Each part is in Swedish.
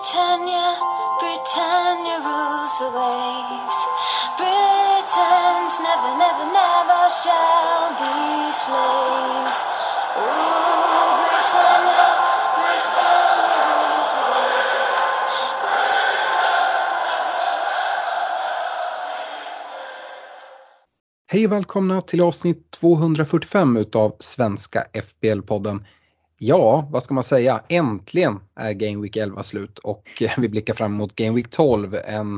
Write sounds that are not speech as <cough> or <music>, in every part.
Britannia, Britannia rules the waves. Britons never, never, never shall be slaves. Oh, Britannia, Britannia rules the waves. Hej och välkomna till avsnitt 245 utav Svenska FBL-podden. Ja, vad ska man säga? Äntligen är Game Week 11 slut och <laughs> vi blickar fram emot Game Week 12. En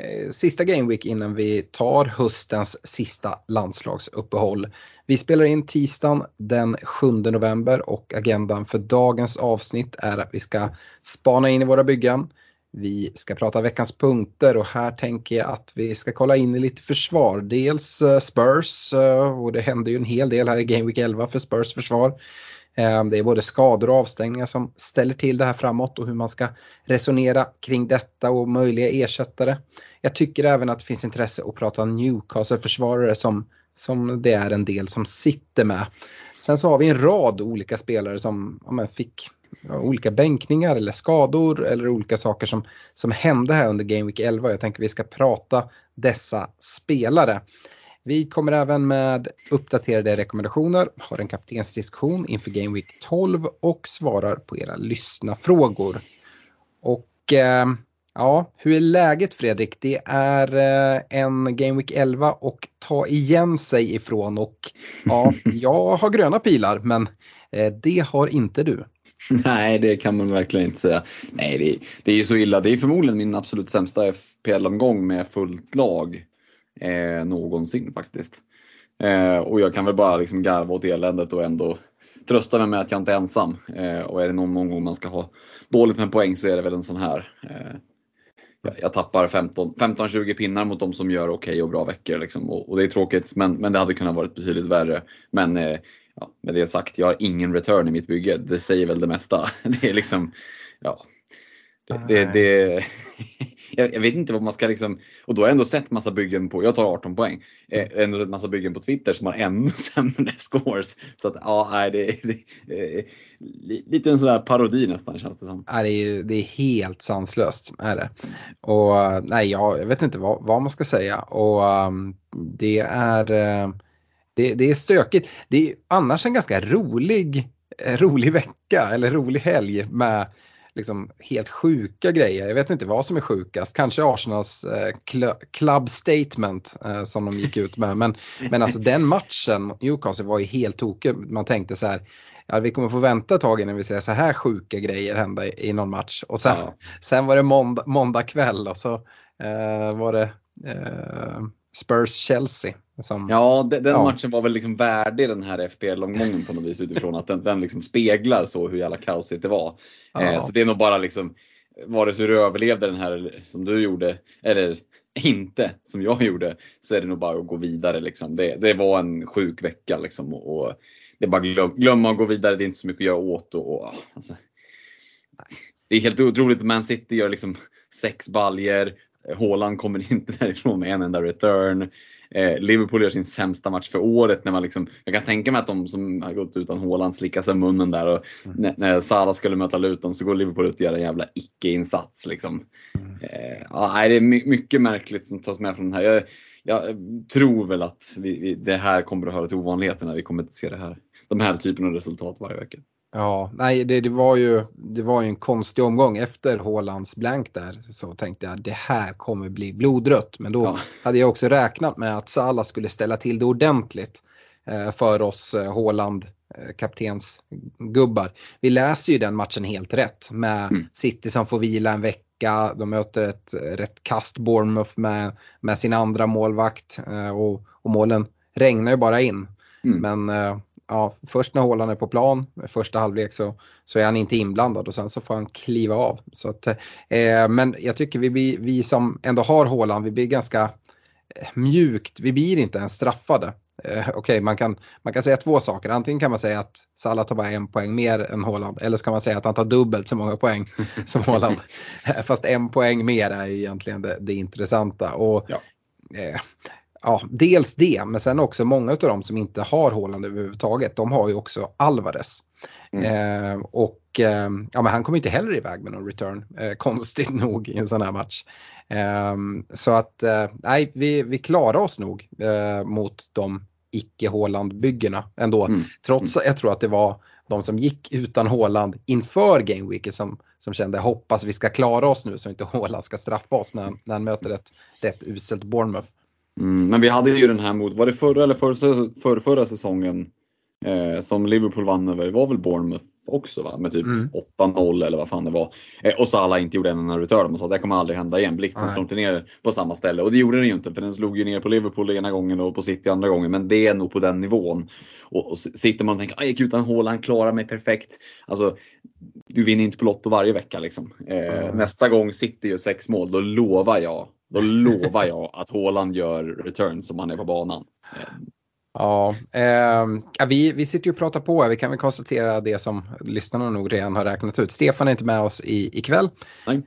eh, sista Game Week innan vi tar höstens sista landslagsuppehåll. Vi spelar in tisdagen den 7 november och agendan för dagens avsnitt är att vi ska spana in i våra byggen. Vi ska prata veckans punkter och här tänker jag att vi ska kolla in i lite försvar. Dels eh, Spurs eh, och det händer ju en hel del här i Game Week 11 för Spurs försvar. Eh, det är både skador och avstängningar som ställer till det här framåt och hur man ska resonera kring detta och möjliga ersättare. Jag tycker även att det finns intresse att prata Newcastle-försvarare som, som det är en del som sitter med. Sen så har vi en rad olika spelare som ja, men fick ja, olika bänkningar eller skador eller olika saker som, som hände här under Game Week 11. Jag tänker vi ska prata dessa spelare. Vi kommer även med uppdaterade rekommendationer, har en kaptensdiskussion inför Game Week 12 och svarar på era lyssnafrågor. Och eh, ja, hur är läget Fredrik? Det är eh, en Game Week 11 och ta igen sig ifrån och ja, <laughs> jag har gröna pilar men eh, det har inte du. Nej, det kan man verkligen inte säga. Nej, det, det är ju så illa. Det är förmodligen min absolut sämsta FPL-omgång med fullt lag eh, någonsin faktiskt. Eh, och jag kan väl bara liksom garva åt eländet och ändå trösta mig med att jag inte är ensam. Eh, och är det någon gång man ska ha dåligt med poäng så är det väl en sån här. Eh, jag- jag tappar 15-20 pinnar mot de som gör okej och bra veckor. Liksom. Och, och det är tråkigt men, men det hade kunnat varit betydligt värre. Men eh, ja, med det sagt, jag har ingen return i mitt bygge. Det säger väl det mesta. <laughs> Det är liksom, ja. Det, det, det, <laughs> jag, jag vet inte vad man ska liksom, och då har jag ändå sett massa byggen på, jag tar 18 poäng, eh, ändå sett massa byggen på Twitter som har ännu <laughs> sämre scores. Så att ja, nej, det, det, eh, li- lite en sån där parodi nästan känns det som. Ja, det, är, det är helt sanslöst. Är det. Och nej, jag, jag vet inte vad, vad man ska säga. Och um, det är eh, det, det är stökigt. Det är annars en ganska rolig, eh, rolig vecka eller rolig helg med liksom helt sjuka grejer. Jag vet inte vad som är sjukast. Kanske Arsenals eh, cl- club statement eh, som de gick ut med. Men, <laughs> men alltså den matchen mot Newcastle var ju helt tokig. Man tänkte så här. Ja, vi kommer få vänta ett tag innan vi ser så här sjuka grejer hända i, i någon match. Och sen, Ja. sen var det måndag, måndag kväll och så eh, var det eh, Spurs-Chelsea. Som, Ja, de- den Ja. matchen var väl liksom värdig den här FPL-omgången på något vis utifrån att den, den liksom speglar så hur jävla kaosigt det var. Ja. Eh, så det är nog bara liksom, vare sig du överlevde den här som du gjorde, eller inte som jag gjorde, så är det nog bara att gå vidare. Liksom. Det, det var en sjuk vecka liksom, och, och det är bara glöm, glömma att gå vidare, det är inte så mycket att göra åt. Och, och, alltså, det är helt otroligt Man City gör liksom sex baljer Haaland kommer <laughs> inte därifrån med en enda return. Eh, Liverpool gör sin sämsta match för året. När man liksom, jag kan tänka mig att de som har gått utan Haaland slickar sig munnen där. Och när, när Salah skulle möta Luton så går Liverpool ut och gör en jävla icke-insats. Liksom. Eh, ja, det är my- mycket märkligt som tas med från den här. Jag, jag tror väl att vi, vi, det här kommer att höra till ovanligheterna. Vi kommer inte se det här, de här typen av resultat varje vecka. Ja, nej det, det, var ju, det var ju en konstig omgång efter Haalands blank där så tänkte jag det här kommer bli blodrött. Men då Ja. hade jag också räknat med att Salah skulle ställa till det ordentligt eh, för oss eh, Haaland eh, kaptensgubbar. Vi läser ju den matchen helt rätt med Mm. City som får vila en vecka. De möter ett eh, rätt kast Bournemouth med, med sin andra målvakt eh, och, och målen regnar ju bara in. Mm. Men eh, ja, först när Haaland är på plan, första halvlek så, så är han inte inblandad och sen så får han kliva av. Så att, eh, men jag tycker vi, vi som ändå har Haaland, vi blir ganska eh, mjukt, vi blir inte ens straffade. Eh, Okej, man, kan, man kan säga två saker. Antingen kan man säga att Salah tar bara en poäng mer än Haaland eller så kan man säga att han tar dubbelt så många poäng <laughs> som Haaland. Eh, <laughs> Fast en poäng mer är ju egentligen det, det intressanta. Och, Ja. eh, ja, dels det, men sen också många av dem som inte har Haaland överhuvudtaget, de har ju också Alvarez. Mm. Eh, och eh, ja, men han kommer inte heller iväg med någon return, eh, <laughs> konstigt nog i en sån här match. Eh, så att eh, nej, vi, vi klarar oss nog eh, mot de icke Håland-byggena ändå. Mm. Trots att jag tror att det var de som gick utan Håland inför Gameweeket som, som kände hoppas vi ska klara oss nu så inte Håland ska straffa oss när, när han möter ett rätt uselt Bournemouth. Mm, men vi hade ju den här mot, var det förra eller förra, förra, förra säsongen eh, som Liverpool vann över, det var väl Bournemouth också va? Med typ mm. 8-0 eller vad fan det var. Eh, och Salah inte gjorde en enda return och sa det kommer aldrig hända igen. Blixten slog inte ner på samma ställe och det gjorde den ju inte för den slog ju ner på Liverpool ena gången och på City andra gången. Men det är nog på den nivån. Och, och sitter man och tänker, jag gick utan hål, han klarar mig perfekt. Alltså, du vinner inte på Lotto varje vecka liksom. Eh, mm. Nästa gång City gör sex mål, då lovar jag då lovar jag att Håland gör return som han är på banan. Ja, eh, vi, vi sitter ju och pratar på här. Vi kan väl konstatera det som lyssnarna nog redan har räknat ut. Stefan är inte med oss i, ikväll.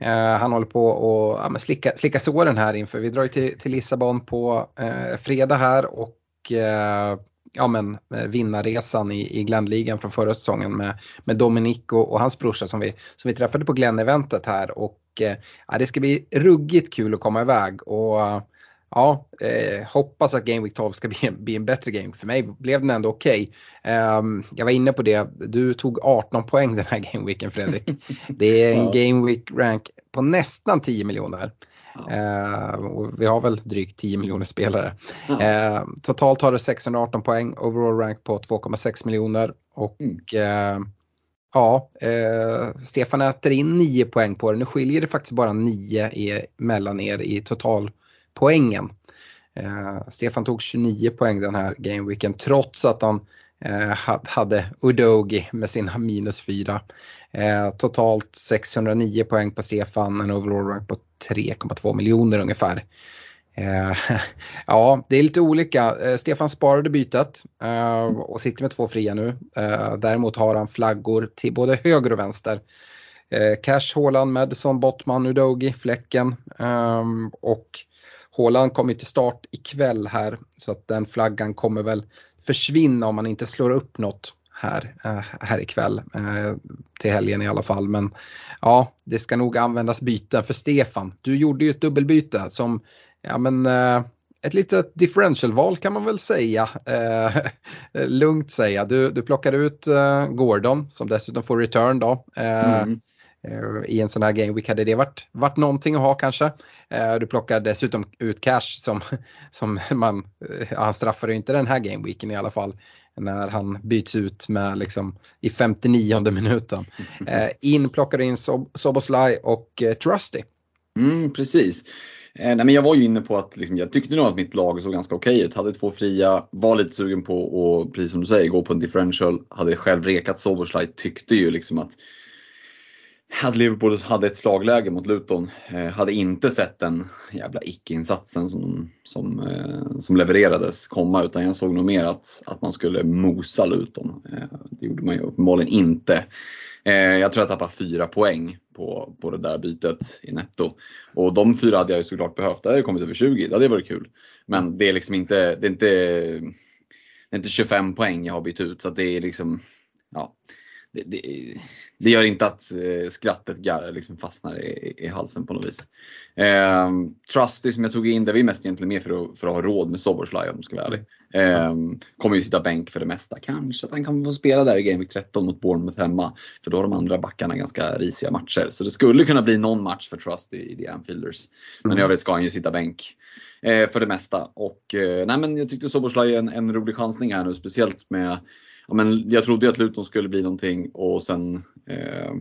Eh, han håller på att ja, slicka, slicka såren här inför. Vi drar ju till, till Lissabon på eh, fredag här och eh, ja, men, eh, vinnarresan i, i Glenligan från förra säsongen med, med Dominic och, och, hans brorsa som vi, som vi träffade på Glenn-eventet här. Och eh, ja, det ska bli ruggigt kul att komma iväg. Och ja, eh, hoppas att Game Week 12 ska <laughs> bli, bli en bättre game. För mig blev den ändå okej. Okay. Eh, jag var inne på det, du tog 18 poäng den här <laughs> Game Weeken Fredrik. Det är en ja. Game Week rank på nästan 10 miljoner. Ja. Eh, vi har väl drygt 10 miljoner spelare. Ja. Eh, totalt har du 618 poäng, overall rank på 2,6 miljoner. Och mm. Eh, ja, eh, Stefan äter in 9 poäng på det. Nu skiljer det faktiskt bara 9 i, mellan er i total poängen. Eh, Stefan tog 29 poäng den här gameweeken trots att han Eh, hade Udogi med sina minus 4. Eh, totalt 609 poäng på Stefan, en overall rank på 3,2 miljoner ungefär. Eh, <laughs> ja, det är lite olika. Stefan sparade bytet och sitter med två fria nu. Däremot har han flaggor till både höger och vänster. Cash, Haaland, Madison, Bottman, Udogi, Fläcken ehm, och Haaland kommer till start ikväll här så att den flaggan kommer väl försvinna om man inte slår upp något här, eh, här ikväll. Eh, till helgen i alla fall. Men ja, det ska nog användas byten för Stefan. Du gjorde ju ett dubbelbyte som, ja men eh, ett litet differentialval kan man väl säga. <laughs> lugnt säga. Du, du plockade ut Gordon som dessutom får return då. Mm. Eh, I en sån här game week hade det varit, varit någonting att ha kanske. Eh, du plockar dessutom ut cash som, <laughs> som man, eh, han straffar inte den här game weeken i alla fall. När han byts ut med liksom i 59 minuten. <laughs> In plockar du in Sob Soboslaj och Trusty. Mm, precis. Nej, men jag var ju inne på att liksom, jag tyckte nog att mitt lag såg ganska okej ut. Hade två fria, var lite sugen på att, precis som du säger, gå på en differential. Hade själv rekat Soboslaj, tyckte ju liksom att att Liverpool hade ett slagläge mot Luton. Eh, hade inte sett den jävla icke-insatsen som, som, eh, som levererades komma utan jag såg nog mer att, att man skulle mosa Luton. Eh, det gjorde man ju uppenbarligen inte. Eh, jag tror jag tappade fyra poäng på, på det där bytet i netto. Och de fyra hade jag ju såklart behövt. Det hade kommit över 20, det hade varit kul. Men det är liksom inte, det är inte, det är inte 25 poäng jag har bytt ut så det är liksom, ja det, det, det, gör inte att eh, skrattet liksom fastnar i, i, halsen på något vis. Eh, Trusty som jag tog in, det var mest egentligen mer för att, för att ha råd med Soboslaj om jag ska vara ärlig. Eh, kommer ju sitta bänk för det mesta. Kanske att han kan få spela där i Game Week 13 mot Bournemouth hemma. För då har de andra backarna ganska risiga matcher. Så det skulle kunna bli någon match för Trusty i The Anfielders. Men mm. i övrigt ska han ju sitta bänk eh, för det mesta. Och eh, nej men jag tyckte Soboslaj är en, en rolig chansning här nu, speciellt med ja, men jag trodde att Luton skulle bli någonting och sen eh,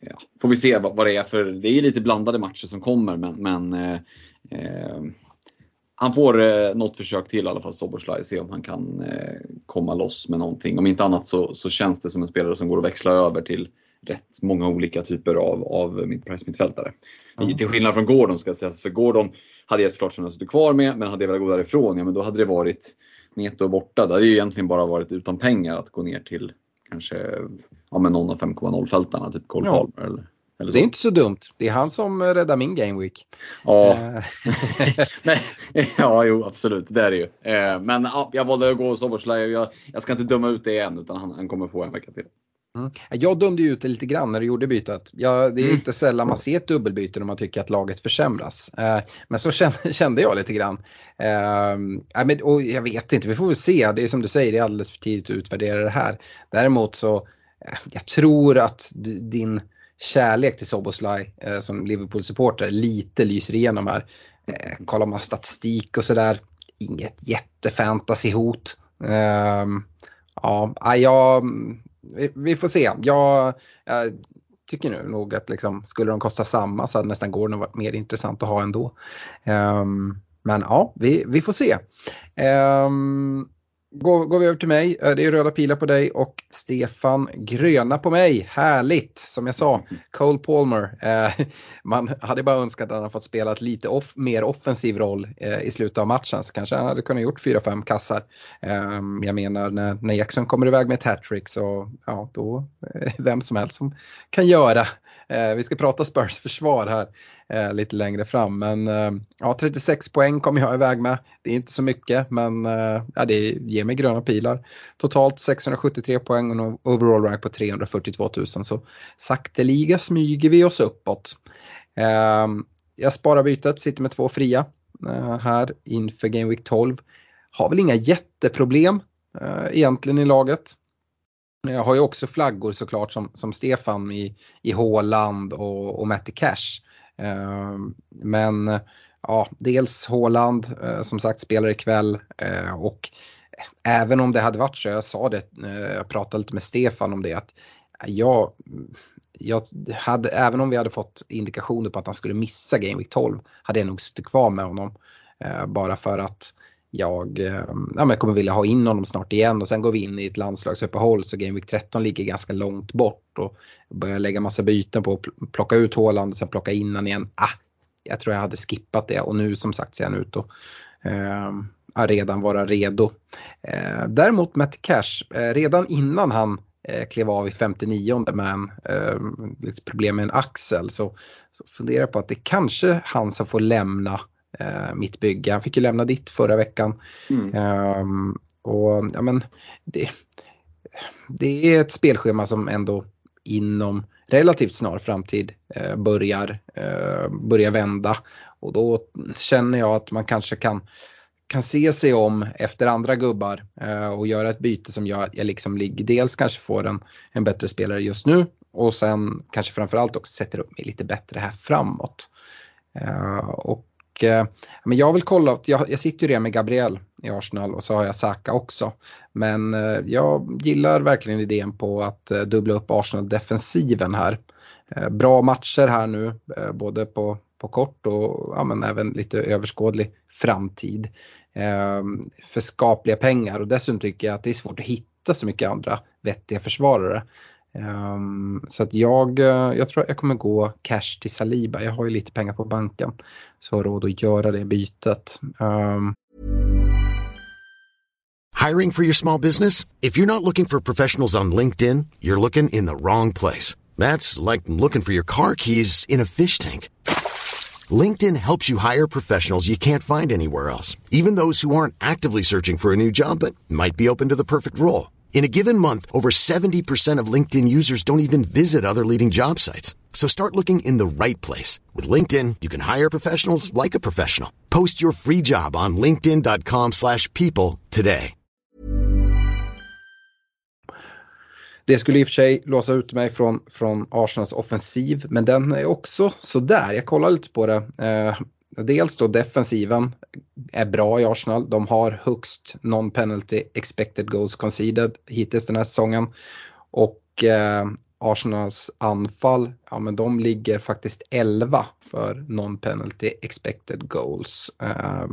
ja, får vi se vad, vad, det är för, det är lite blandade matcher som kommer men, men eh, eh, han får eh, något försök till i alla fall, Soboslaj, se om han kan eh, komma loss med någonting. Om inte annat så, så känns det som en spelare som går att växla över till rätt många olika typer av, av mittfältare. Mm. Till skillnad från Gordon ska sägas, för Gordon hade jag såklart kunnat sitta kvar med, men hade jag velat gå därifrån, ja men då hade det varit Neto borta, det hade ju egentligen bara varit utan pengar att gå ner till kanske ja, men någon av 5,0 fältarna, typ Cole ja. Palmer. Eller, eller det är inte så dumt. Det är han som räddar min game week. Ja, eh. <laughs> <laughs> ja jo absolut, det är det ju. Eh, men ja, jag valde att gå Soboslaj jag, jag ska inte döma ut det än utan han, han kommer få en vecka till. Mm. Jag dömde ju ut det lite grann när du gjorde bytet. Ja, det är mm. inte sällan man ser ett dubbelbyte när man tycker att laget försämras. Eh, men så kände, <laughs> kände jag lite grann. Eh, men, och jag vet inte, vi får väl se. Det är som du säger, det är alldeles för tidigt att utvärdera det här. Däremot så, eh, jag tror att din kärlek till Soboslaj eh, som Liverpool-supporter lite lyser igenom här. Eh, kollar man statistik och sådär, inget jättefantasy-hot. Eh, ja, jag, vi får se. Jag, jag tycker nu nog att liksom, skulle de kosta samma så hade nästan Gordon varit mer intressant att ha ändå. Um, men ja, vi, vi får se. Um, Går, går vi över till mig, eh, det är röda pilar på dig och Stefan gröna på mig. Härligt! Som jag sa, Cole Palmer. Eh, <laughs> man hade bara önskat att han hade fått spela ett lite off, mer offensiv roll eh, i slutet av matchen så kanske han hade kunnat gjort 4-5 kassar. Eh, jag menar när, när Jackson kommer iväg med ett hattrick så ja, då eh, vem som helst som kan göra. Eh, vi ska prata Spurs försvar här eh, lite längre fram. Men eh, ja, 36 poäng kommer jag iväg med. Det är inte så mycket men eh, ja, det ger mig gröna pilar. Totalt 673 poäng och en overall rank på 342 000 så sakteliga smyger vi oss uppåt. Ehm, jag sparar bytet, sitter med två fria eh, här inför Game Week 12. Har väl inga jätteproblem eh, egentligen i laget. Jag har ju också flaggor såklart som, som Stefan i, i Håland och, och Matti Cash. Ehm, men ja, dels Håland eh, som sagt spelar ikväll eh, och även om det hade varit så, jag sa det, eh, jag pratade lite med Stefan om det, att jag, jag hade, även om vi hade fått indikationer på att han skulle missa Game Week 12, hade jag nog suttit kvar med honom. Bara för att jag, ehm, ja, men kommer vilja ha in honom snart igen och sen går vi in i ett landslagsuppehåll så Game Week 13 ligger ganska långt bort och börjar lägga massa byten på att plocka ut Håland och sen plocka in honom igen. Ah, jag tror jag hade skippat det och nu som sagt ser han ut att eh, redan vara redo. Eh, däremot Matt Cash, eh, redan innan han eh, klev av i 59 med en, eh, problem med en axel så, så funderar jag på att det kanske han som får lämna eh, mitt bygge. Han fick ju lämna ditt förra veckan. Mm. Um, och ja, men det, det är ett spelschema som ändå inom relativt snar framtid eh, börjar, eh, börjar vända. Och då känner jag att man kanske kan, kan se sig om efter andra gubbar eh, och göra ett byte som gör att jag liksom dels kanske får en, en bättre spelare just nu och sen kanske framförallt också sätter upp mig lite bättre här framåt. Eh, och Eh, men jag vill kolla, jag, jag sitter ju redan med Gabriel i Arsenal och så har jag Saka också. Men eh, jag gillar verkligen idén på att eh, dubbla upp Arsenal-defensiven här. Eh, bra matcher här nu, eh, både på, på kort och ja, men även lite överskådlig framtid. Eh, för skapliga pengar och dessutom tycker jag att det är svårt att hitta så mycket andra vettiga försvarare. Um, så att jag, eh, jag tror jag kommer gå cash till Saliba. Jag har ju lite pengar på banken. Så har råd att göra det bytet. Um... Hiring for your small business? If you're not looking for professionals on LinkedIn, you're looking in the wrong place. That's like looking for your car keys in a fish tank. LinkedIn helps you hire professionals you can't find anywhere else. Even those who aren't actively searching for a new job but might be open to the perfect role. In a given month, over 70% of LinkedIn users don't even visit other leading job sites. So start looking in the right place. With LinkedIn, you can hire professionals like a professional. Post your free job on linkedin.com slash people today. Det skulle i och för sig låsa ut mig från, från Arsenals offensiv, men den är också sådär. Jag kollar lite på det. Eh, dels då defensiven är bra i Arsenal. De har högst non-penalty expected goals conceded hittills den här säsongen. Och eh, Arsenals anfall, ja men de ligger faktiskt 11 för non-penalty expected goals. Eh,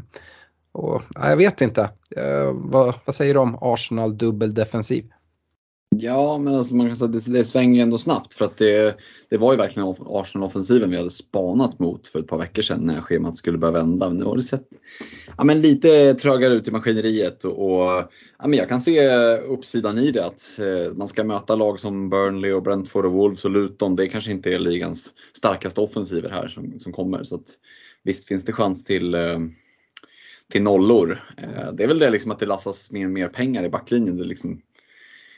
och, jag vet inte, eh, vad, vad säger du om Arsenal dubbeldefensiv? Ja, men alltså man kan säga att det, det svänger ändå snabbt för att det, det var ju verkligen Arsenal-offensiven vi hade spanat mot för ett par veckor sedan när schemat skulle börja vända. Men nu har det sett ja, men lite trögare ut i maskineriet och, och ja, men jag kan se uppsidan i det att eh, man ska möta lag som Burnley och Brentford och Wolves och Luton. Det kanske inte är ligans starkaste offensiver här som, som kommer. Så att, visst finns det chans till eh, till nollor. Eh, det är väl det liksom att det lassas med mer pengar i backlinjen. Det liksom,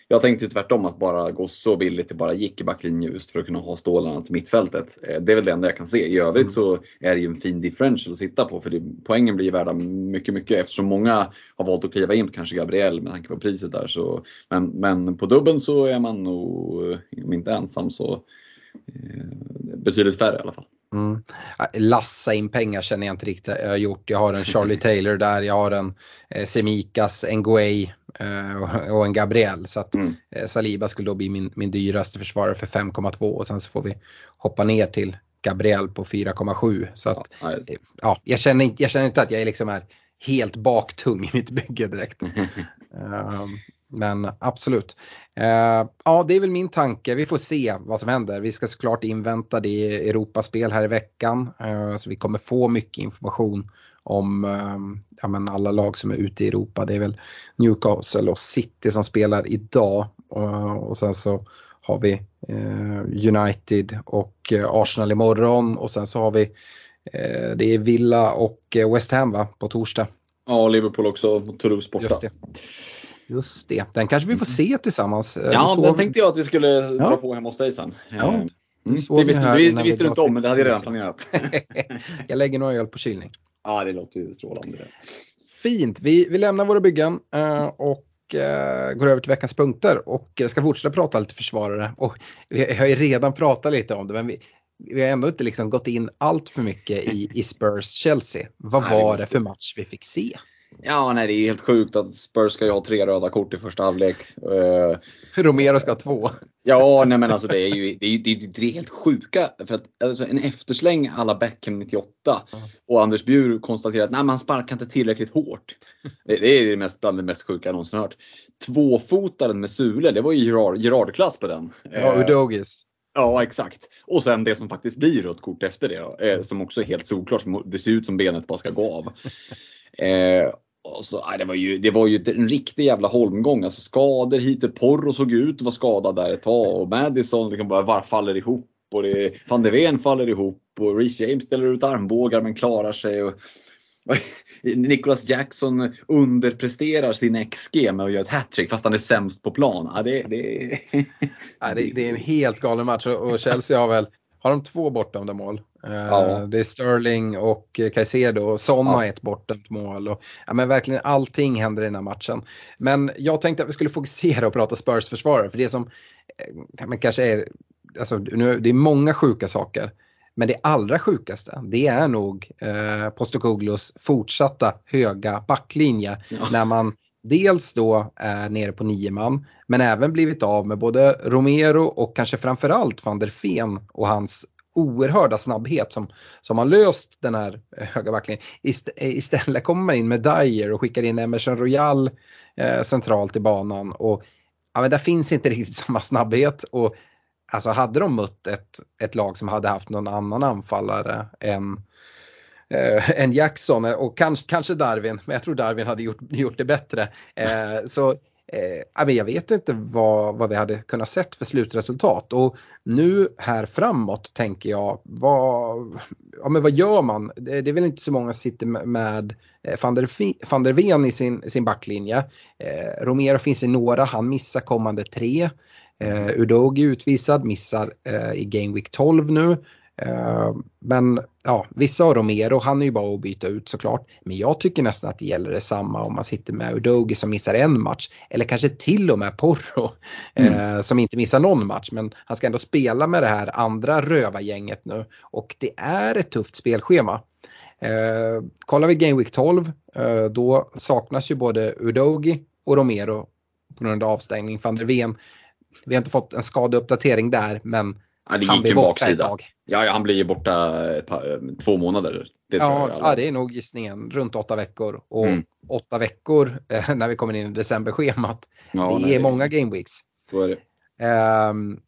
jag tänkte tvärtom att bara gå så billigt det bara gick i backlinjen just för att kunna ha stålarna till mittfältet. Eh, det är väl det enda jag kan se. I övrigt mm. så är det ju en fin differential att sitta på för det, poängen blir värda mycket, mycket eftersom många har valt att kliva in på kanske Gabriel med tanke på priset där. Så, men, men på dubben så är man nog, om inte ensam så eh, betydligt färre i alla fall. Mm. Lassa in pengar känner jag inte riktigt jag har gjort. Jag har en Charlie <laughs> Taylor där, jag har en eh, Semikas, eh, och en Gabriel. Så att mm. eh, Saliba skulle då bli min, min dyraste försvarare för 5,2 och sen så får vi hoppa ner till Gabriel på 4,7. Så att, ja, eh, ja, jag, känner, jag känner inte att jag liksom är helt baktung i mitt bygge direkt. um, <laughs> men absolut. Uh, ja, det är väl min tanke. Vi får se vad som händer. Vi ska såklart invänta det Europaspel här i veckan. Uh, så vi kommer få mycket information om uh, ja, men alla lag som är ute i Europa. Det är väl Newcastle och City som spelar idag. och sen så har vi United och Arsenal imorgon och sen så har vi det är Villa och West Ham va, på torsdag. Ja, Liverpool också, Toulouse borta. Just det, den kanske vi får se tillsammans. Eh, ja, den tänkte jag att vi skulle ja. dra på hemma hos dig sen. Ja. Eh, mm. Det visste, det, det visste du inte om, men det hade jag redan planerat. <laughs> jag lägger några öl på kylning. Ja, det låter ju strålande. Fint, vi, vi lämnar våra byggen eh, och går över till veckans punkter och ska fortsätta prata lite försvarare. Och vi har ju redan pratat lite om det, men vi, vi har ändå inte liksom gått in allt för mycket i, i Spurs-Chelsea. Vad var det för match vi fick se? Ja, nej det är helt sjukt att Spurs ska ha tre röda kort i första halvlek. Uh, Romero ska ha två. Ja, nej men alltså det är ju det är, det är, det är helt sjuka. För att alltså, en eftersläng alla Beckham 98 mm. och Anders Bjur konstaterar att nej, man sparkar inte tillräckligt hårt. Det, det är det mest, bland det mest sjuka jag någonsin hört. Tvåfotaren med Sule, det var ju Gerard, Gerard-klass på den. Ja, Udogis. Ja, exakt. Och sen det som faktiskt blir rött kort efter det då, eh, som också är helt solklart. Det ser ut som benet bara ska gå av. <laughs> Eh, Alltså, nej, det, var ju, det var ju en riktig jävla holmgång. Alltså skador hit och Porro såg ut att vara skadad där ett tag och Madison liksom bara var faller ihop och det, van de Ven faller ihop och Reece James ställer ut armbågar men klarar sig. Och, <laughs> Nicholas Jackson underpresterar sin XG med att göra ett hattrick fast han är sämst på plan. Ja, det, det... <laughs> ja, det, det, är en helt galen match och Chelsea har väl har de två bortdömda mål. Eh, ja. Det är Sterling och Caicedo och Son har ett bortdömt mål. Och, ja, men verkligen allting händer i den här matchen. Men jag tänkte att vi skulle fokusera och prata Spurs försvarare för det som eh, men kanske är, alltså, nu, det är många sjuka saker. Men det allra sjukaste det är nog eh, Postokoglos fortsatta höga backlinje ja. när man dels då är nere på nio man men även blivit av med både Romero och kanske framförallt van der Ven och hans oerhörda snabbhet som, som har löst den här höga backlinjen. Ist eh, istället kommer man in med Dyer och skickar in Emerson Royal eh, centralt i banan och ja, men där finns inte riktigt <laughs> samma snabbhet och alltså hade de mött ett, ett lag som hade haft någon annan anfallare än eh, än Jackson eh, och kanske, kanske Darwin, men jag tror Darwin hade gjort, gjort det bättre. Eh, så eh, jag vet inte vad, vad vi hade kunnat sett för slutresultat och nu här framåt tänker jag, vad, ja, men vad gör man? Det, det är väl inte så många som sitter med, med eh, van, der, van der Ven i sin, sin backlinje. Eh, Romero finns i några, han missar kommande tre. Eh, Udogi utvisad, missar eh, i Game Week 12 nu. Eh, men ja, vissa har Romero, han är ju bara att byta ut såklart. Men jag tycker nästan att det gäller detsamma om man sitter med Udogi som missar en match. Eller kanske till och med Porro mm. eh, som inte missar någon match. Men han ska ändå spela med det här andra rövargänget nu. Och det är ett tufft spelschema. Eh, kollar vi Game Week 12 eh, då saknas ju både Udogi och Romero på grund av avstängning. Van der Ven, vi har inte fått en skadeuppdatering där men Ja, han blir borta ett tag. Ja, han blir ju borta par, två månader. Det ja, ja, det är nog gissningen. Runt åtta veckor. Och mm. åtta veckor eh, när vi kommer in i decemberschemat. Ja, det nej, är många game weeks. Så är det. Um,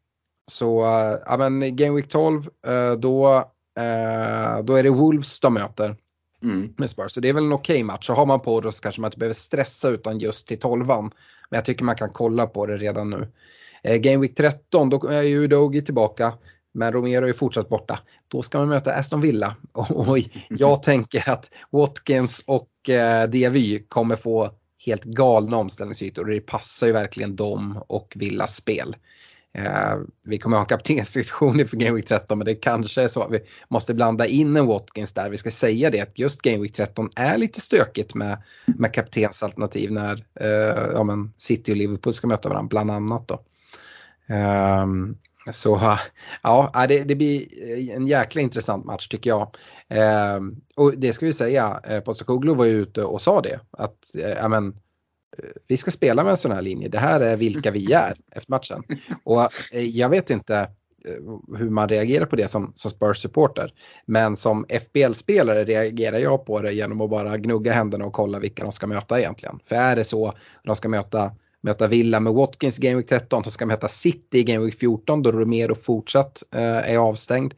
så ja, men Game Week 12 uh, då, uh, då är det Wolves de möter. Mm. Med Spurs. Så det är väl en okej okay match. Så har man på det så kanske man inte behöver stressa utan just till tolvan. Men jag tycker man kan kolla på det redan nu. Eh, Game Week 13 då är ju Dogi tillbaka. Men Romero är fortsatt borta. Då ska man möta Aston Villa. <laughs> Och jag <laughs> tänker att Watkins och eh, Diavy kommer få helt galna omställningsytor och det passar ju verkligen dem och Villas spel. Eh, vi kommer ha en kaptensdiskussion för Game Week 13 men det kanske är så att vi måste blanda in en Watkins där. Vi ska säga det att just Game Week 13 är lite stökigt med, med kaptensalternativ när eh, ja, City och Liverpool ska möta varandra bland annat. Då. Ehm, så ja, äh, det, det, blir en jäkla intressant match tycker jag. Eh, och det ska vi säga, eh, Postecoglou var ju ute och sa det att eh, ja, men, eh, vi ska spela med en sån här linje. Det här är vilka vi är efter matchen. Och eh, jag vet inte eh, hur man reagerar på det som, som Spurs-supporter. Men som FBL-spelare reagerar jag på det genom att bara gnugga händerna och kolla vilka de ska möta egentligen. För är det så de ska möta, möta Villa med Watkins Game Week 13, så ska möta City i Game Week 14 då Romero fortsatt eh, är avstängd.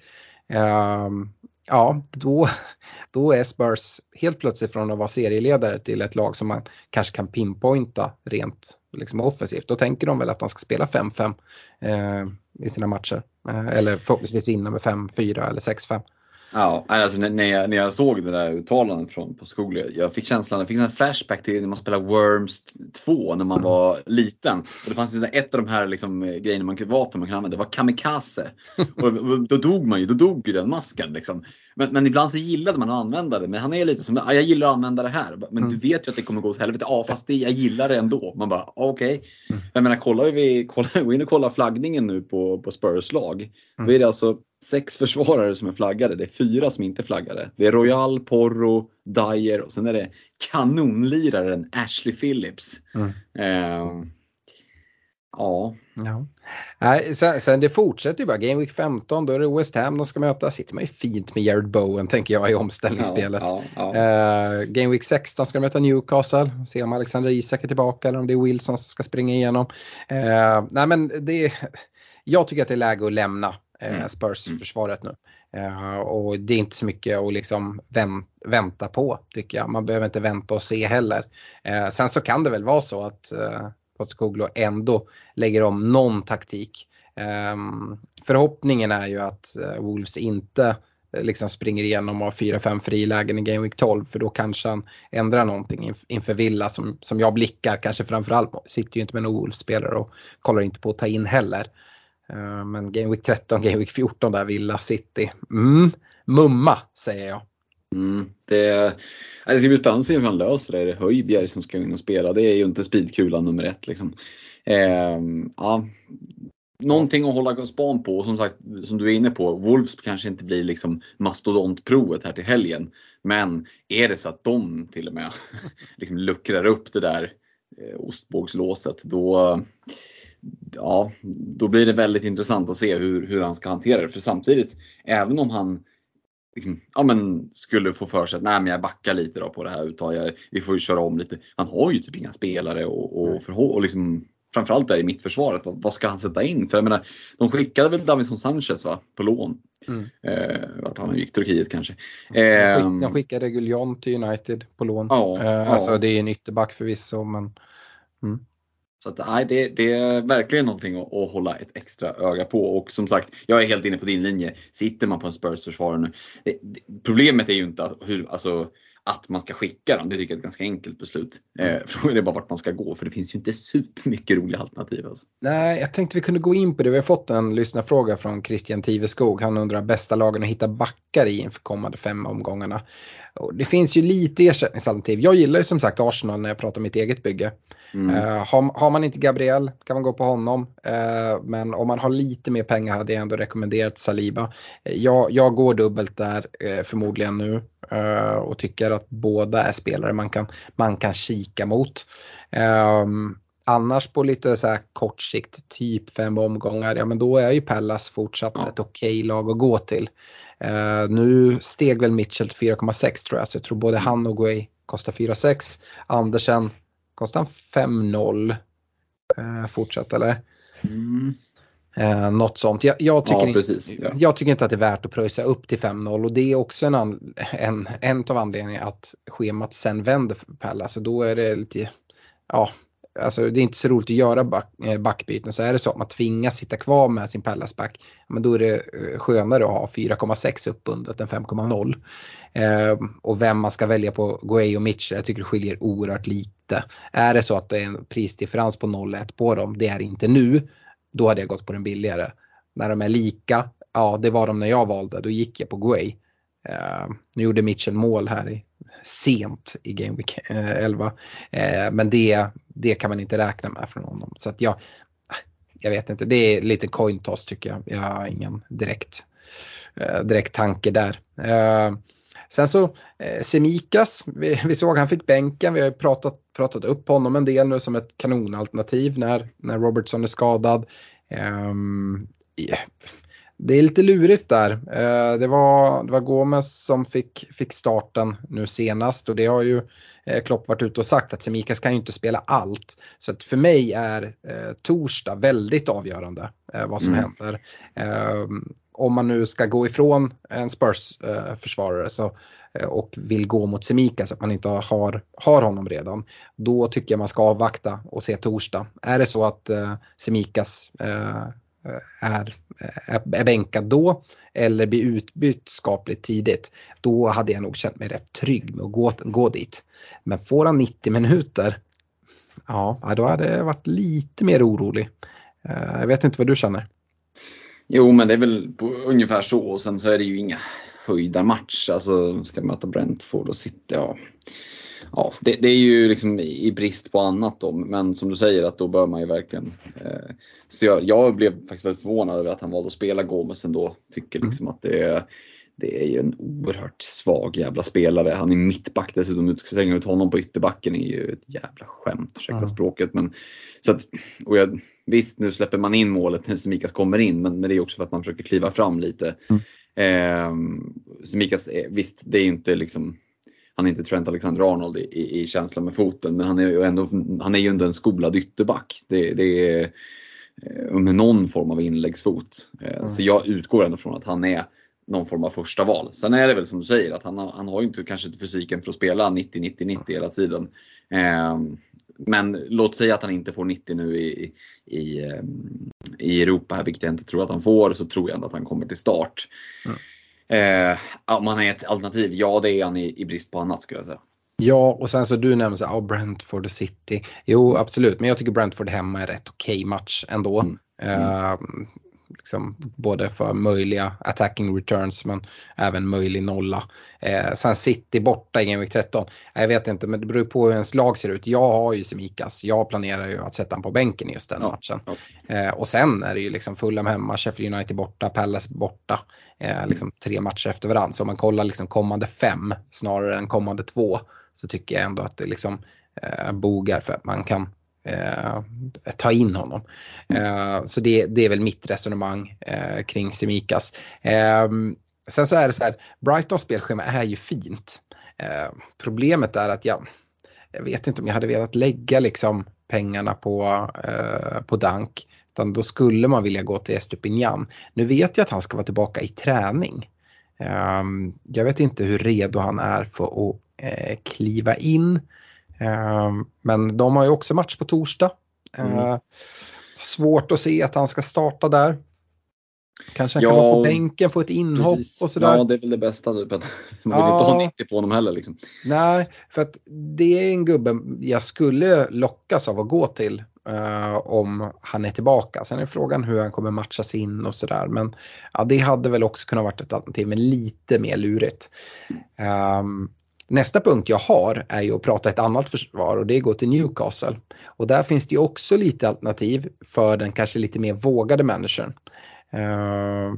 Ehm, ja, då, <laughs> då är Spurs helt plötsligt från att vara serieledare till ett lag som man kanske kan pinpointa rent liksom offensivt. Då tänker de väl att de ska spela 5-5 eh, i sina matcher. Eh, eller förhoppningsvis vinna med 5-4 eller 6-5. Ja, alltså när, jag, när jag såg det där uttalandet från på skolan, jag fick känslan, jag fick en flashback till när man spelade Worms 2 när man mm. var liten. Och det fanns ett av de här liksom, grejerna man vapen man kunde använda, det var kamikaze. Och då dog man ju, då dog ju den masken. Liksom. Men, men, ibland så gillade man att använda det. Men han är lite som, jag gillar att använda det här. Men mm. du vet ju att det kommer gå åt helvete. Ja fast det, jag gillar det ändå. Man bara okej. Okay. Mm. Jag menar kollar vi, kolla, <laughs> gå in och kolla flaggningen nu på, på Spurs lag. Mm. Då är det alltså sex försvarare som är flaggade. Det är fyra som inte är flaggade. Det är Royal, Porro, Dyer och sen är det kanonliraren Ashley Phillips. Mm. Eh, ja. ja. Nej, sen, sen, det fortsätter ju bara. Game Week 15 då är det West Ham de ska möta. Sitter man ju fint med Jared Bowen tänker jag i omställningsspelet. Ja, ja, ja. Uh, Game Week 16 ska de möta Newcastle. Se om Alexander Isak är tillbaka eller om det är Wilson som ska springa igenom. Uh, nej men det, jag tycker att det är läge att lämna Eh, mm. Spurs-försvaret nu. Uh, och det är inte så mycket att liksom vänta på tycker jag. Man behöver inte vänta och se heller. Uh, sen så kan det väl vara så att Postecoglou ändå lägger om någon taktik. Um, förhoppningen är ju att Wolves inte liksom springer igenom och har 4-5 frilägen i Game Week 12 för då kanske han ändrar någonting inf inför Villa som, som jag blickar kanske framförallt Sitter ju inte med någon Wolves-spelare och kollar inte på att ta in heller. Eh, men Game Week 13, Game Week 14 där, Villa City. Mm, mumma säger jag. Mm, det, det ska bli spännande att se hur han löser det. Är det Höjbjerg som ska in och spela? Det är ju inte speedkulan nummer ett. Liksom. Eh, ja, någonting att hålla span på och som sagt, som du är inne på, Wolves kanske inte blir liksom mastodontprovet här till helgen. Men är det så att de till och med <laughs> liksom luckrar upp det där eh, ostbågslåset, då ja, då blir det väldigt intressant att se hur, hur han ska hantera det. För samtidigt, även om han liksom, ja, men skulle få för sig att nej, men jag backar lite då på det här uttaget, vi får ju köra om lite. Han har ju typ inga spelare och, och, för, och liksom, framförallt där i mittförsvaret, vad, vad ska han sätta in? För jag menar, de skickade väl Davison Sanchez va, på lån. Mm. Eh, vart han gick, Turkiet kanske. Eh, de skickade Guillon till United på lån. Ja, eh, alltså ja. det är en ytterback förvisso men mm. Så att, nej, det, det, är verkligen någonting att, att, hålla ett extra öga på. Och som sagt, jag är helt inne på din linje. Sitter man på en Spurs-försvarare nu. Det, det, problemet är ju inte att, hur, alltså, att man ska skicka dem. Det tycker jag är ett ganska enkelt beslut. Mm. Eh, <laughs> frågan är bara vart man ska gå för det finns ju inte supermycket roliga alternativ. Alltså. Nej, jag tänkte vi kunde gå in på det. Vi har fått en lyssnarfråga från Christian Tiveskog. Han undrar bästa lagen att hitta backar i inför kommande fem omgångarna. Och det finns ju lite ersättningsalternativ. Jag gillar ju som sagt Arsenal när jag pratar om mitt eget bygge. Mm. Uh, har, har, man inte Gabriel kan man gå på honom. Uh, men om man har lite mer pengar hade jag ändå rekommenderat Saliba. Uh, jag, jag går dubbelt där förmodligen nu och tycker att båda är spelare man kan, man kan kika mot. Um, annars på lite så kort sikt, typ fem omgångar, ja men då är ju Pallas fortsatt ett okej okay lag att gå till. Uh, nu steg väl Mitchell till 4,6 tror jag, så jag tror både han och Guay kostar 4,6. Andersen kostar han 5,0 uh, fortsatt eller? Mm. Uh, något sånt. Jag, jag, tycker ja, precis, ja. jag tycker inte att det är värt att pröjsa upp till 5-0 och det är också en, an, en, en av anledningarna att schemat sen vänder för Pallas och då är det lite, ja alltså det är inte så roligt att göra back, eh, backbyten. Så är det så att man tvingas sitta kvar med sin Pallas-back, men då är det eh, skönare att ha 4,6 uppbundet än 5,0. Eh, och vem man ska välja på Guay och Mitchell, jag tycker det skiljer oerhört lite. Är det så att det är en prisdifferens på 0,1 på dem, det är inte nu, då hade jag gått på den billigare. När de är lika, ja det var de när jag valde, då gick jag på Guay. Uh, nu gjorde Mitchell mål här i, sent i Game Week eh, 11. Uh, eh, men det, det kan man inte räkna med från honom. Så att jag, jag vet inte, det är lite coin toss tycker jag. Jag har ingen direkt, uh, direkt tanke där. Sen så eh, Semikas, vi, vi, såg han fick bänken, vi har ju pratat, pratat upp honom en del nu som ett kanonalternativ när, när Robertson är skadad. Um, det är lite lurigt där. Eh, det var, det var Gomes som fick, fick starten nu senast och det har ju eh, Klopp varit ute och sagt att Semikas kan ju inte spela allt. Så att för mig är eh, torsdag väldigt avgörande vad som mm. händer. Om man nu ska gå ifrån en Spurs-försvarare så, eh, och vill gå mot Semikas, att man inte har, har honom redan, då tycker jag man ska avvakta och se torsdag. Är det så att eh, Semikas Eh, är, är, är bänkad då eller blir utbytt skapligt tidigt, då hade jag nog känt mig rätt trygg med att gå, gå dit. Men får han 90 minuter, ja då hade jag varit lite mer orolig. Eh, jag vet inte vad du känner? Jo men det är väl ungefär så och sen så är det ju inga höjdarmatch. Alltså ska möta Brentford och City. Ja ja, det, det, är ju liksom i brist på annat då, men som du säger att då bör man ju verkligen eh, se Jag blev faktiskt väldigt förvånad över att han valde att spela Gomes ändå. Tycker mm. liksom att det är, det är ju en oerhört svag jävla spelare. Han är mittback dessutom, att slänga ut honom på ytterbacken är ju ett jävla skämt, ursäkta mm. språket. Men, så att, och jag, visst, nu släpper man in målet när Semikas kommer in, men, men det är också för att man försöker kliva fram lite. Mm. Eh, Semikas, visst, det är inte liksom han är inte Trent Alexander-Arnold i, i, i känslan med foten men han är ju ändå, han är ju ändå en skolad ytterback. Det, det är eh, med någon form av inläggsfot. Mm. Så jag utgår ändå från att han är någon form av första val. Sen är det väl som du säger att han, han har ju inte kanske inte fysiken för att spela 90-90-90 hela tiden. Ehm, men låt säga att han inte får 90 nu i, i, i Europa, vilket jag inte tror att han får, så tror jag ändå att han kommer till start. Mm. Eh, om han är ett alternativ, ja det är han i, i brist på annat skulle jag säga. Ja, och sen så du nämner så här, Brentford och City. Jo, absolut, men jag tycker Brentford hemma är rätt okej okay match ändå. Mm. Mm. Uh, liksom, både för möjliga attacking returns men även möjlig nolla. Eh, sen City borta i Game Week 13. Jag vet inte men det beror på hur ens lag ser ut. Jag har ju Semikas. Jag planerar ju att sätta honom på bänken i just den ja, matchen. Ja. Eh, och sen är det ju liksom Fulham hemma, Sheffield United borta, Palace borta. Eh, liksom tre matcher efter varandra. Så om man kollar liksom kommande fem snarare än kommande två så tycker jag ändå att det liksom eh, bogar för att man kan eh, ta in honom. Eh, så det, det, är väl mitt resonemang eh, kring Semikas. Eh, sen så är det så här, Brightons spelschema är ju fint. Eh, problemet är att jag, jag vet inte om jag hade velat lägga liksom pengarna på, eh, på Dank. Utan då skulle man vilja gå till Estupinjan. Nu vet jag att han ska vara tillbaka i träning. Eh, jag vet inte hur redo han är för att eh, kliva in. Ehm, men de har ju också match på torsdag. Mm. Ehm, svårt att se att han ska starta där. Kanske han ja, kan vara på bänken, få ett inhopp precis. och sådär. Ja, det är väl det bästa. Typ, att <laughs> man vill ja, inte ha 90 på honom heller. Liksom. Nej, för att det är en gubbe jag skulle lockas av att gå till uh, om han är tillbaka. Sen är frågan hur han kommer matchas in och sådär. Men ja, det hade väl också kunnat varit ett alternativ, men lite mer lurigt. Um, Nästa punkt jag har är ju att prata ett annat försvar och det går till Newcastle. Och där finns det ju också lite alternativ för den kanske lite mer vågade människan. Uh,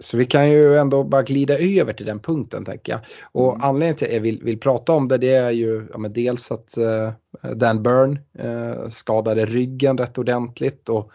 så vi kan ju ändå bara glida över till den punkten tänker jag. Och mm. anledningen till att jag vill, vill prata om det, det är ju ja, dels att uh, Dan Burn uh, skadade ryggen rätt ordentligt och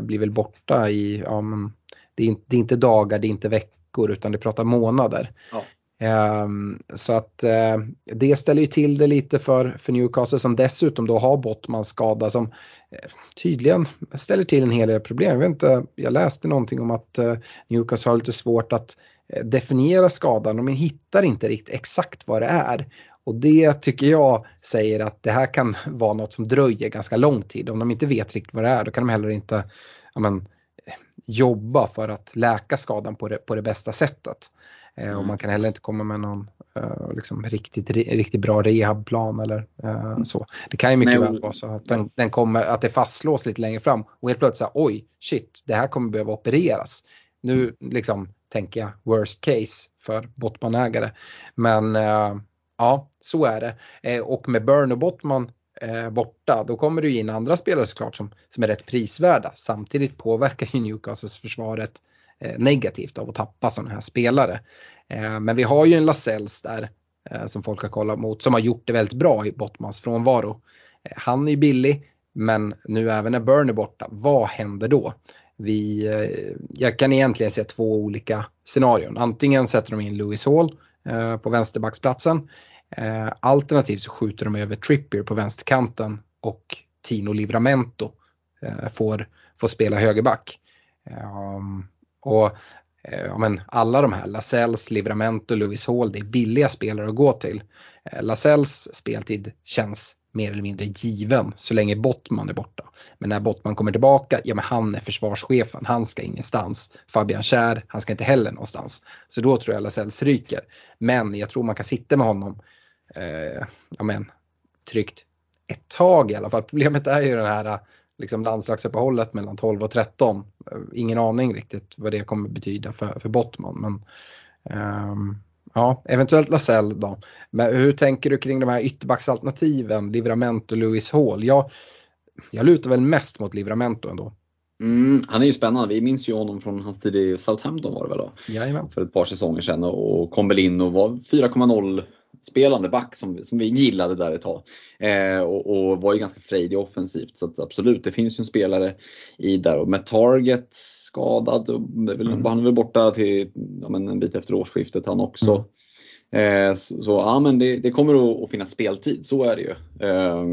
blir väl borta i, ja, men, det, är inte, det är inte dagar, det är inte veckor utan det pratar månader. Ja. Ehm, så att eh, det ställer ju till det lite för, för Newcastle som dessutom då har Bottmans skada som eh, tydligen ställer till en hel del problem. Jag, vet inte, jag läste någonting om att eh, Newcastle har lite svårt att definiera skadan och man hittar inte riktigt exakt vad det är. Och det tycker jag säger att det här kan <laughs> vara något som dröjer ganska lång tid. Om de inte vet riktigt vad det är då kan de heller inte men, jobba för att läka skadan på det, på det bästa sättet. Mm. Och man kan heller inte komma med någon uh, liksom riktigt, riktigt bra rehabplan eller uh, så. Det kan ju mycket väl vara så att, den, den, kommer, att det fastslås lite längre fram och helt plötsligt så oj shit det här kommer behöva opereras. Nu liksom tänker jag worst case för Bottmanägare. Men ja, så är det. och med Burn och Bottman borta, då kommer det in andra spelare såklart som, som är rätt prisvärda. Samtidigt påverkar ju Newcastles försvaret Eh, Eh, negativt av att tappa sådana här spelare. Eh, men vi har ju en Lasells där eh, som folk har kollat mot som har gjort det väldigt bra i Bottmans frånvaro. Han är ju billig men nu även när Burn är borta, vad händer då? Vi, jag kan egentligen se två olika scenarion. Antingen sätter de in Lewis Hall på vänsterbacksplatsen. Alternativt så skjuter de över Trippier på vänsterkanten och Tino Livramento får, får spela högerback. Ehm, och eh, ja, men alla de här, Lasells, Livramento, Lewis Hall, det är billiga spelare att gå till. Eh, Lasells speltid känns mer eller mindre given så länge Bottman är borta. Men när Bottman kommer tillbaka, ja men han är försvarschefen, han ska ingenstans. Fabian Kär, han ska inte heller någonstans. Så då tror jag Lasells ryker. Men jag tror man kan sitta med honom, eh, ja men, tryggt ett tag i alla fall. Problemet är ju den här liksom landslagsuppehållet mellan 12 och 13. Ingen aning riktigt vad det kommer betyda för, för Bottman. Men, um, ja, eventuellt Lasell då. Men hur tänker du kring de här ytterbacksalternativen, Livramento och Lewis Hall? Jag, jag lutar väl mest mot Livramento ändå. Mm, han är ju spännande. Vi minns ju honom från hans tid i Southampton var det väl då? Jajamän. För ett par säsonger sedan och kom väl in och var 4,0 spelande back som, som vi gillade där ett tag. Eh, och, och, var ju ganska frejdig offensivt. Så absolut, det finns ju en spelare i där. Och med Target skadad, väl, mm. han är väl borta till ja, men en bit efter årsskiftet han också. Mm. Eh, så, så, ja, men det, det kommer att, att, finnas speltid, så är det ju. Eh,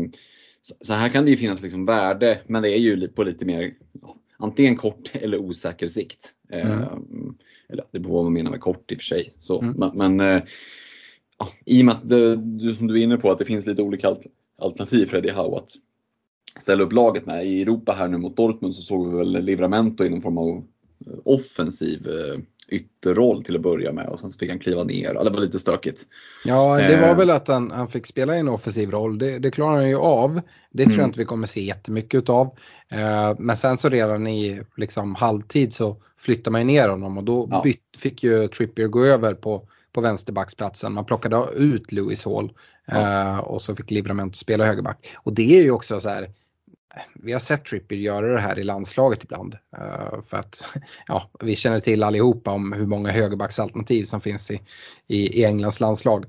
så, så, här kan det ju finnas liksom värde, men det är ju på lite mer antingen kort eller osäker sikt. Eh, mm. Eller det beror på vad man menar med kort i och för sig. Så, mm. Men, men eh, ja, i och med att det, du, som du är inne på att det finns lite olika alternativ för Eddie Howe att ställa upp laget med. I Europa här nu mot Dortmund så såg vi väl Livramento i någon form av eh, offensiv eh, ytterroll till att börja med och sen fick han kliva ner. Det var lite stökigt. Ja, det var eh. väl att han, han fick spela i en offensiv roll. Det, det klarar han ju av. Det tror jag mm. inte vi kommer se jättemycket utav. Men sen så redan i liksom halvtid så flyttar man ner honom och då ja. bytt, fick ju Trippier gå över på på vänsterbacksplatsen. Man plockade ut Lewis Hall ja. Eh, och så fick Livramento spela högerback. Och det är ju också så här, vi har sett Trippier göra det här i landslaget ibland. Uh, för att <laughs> ja, vi känner till allihopa om hur många högerbacksalternativ som finns i, i, Englands landslag.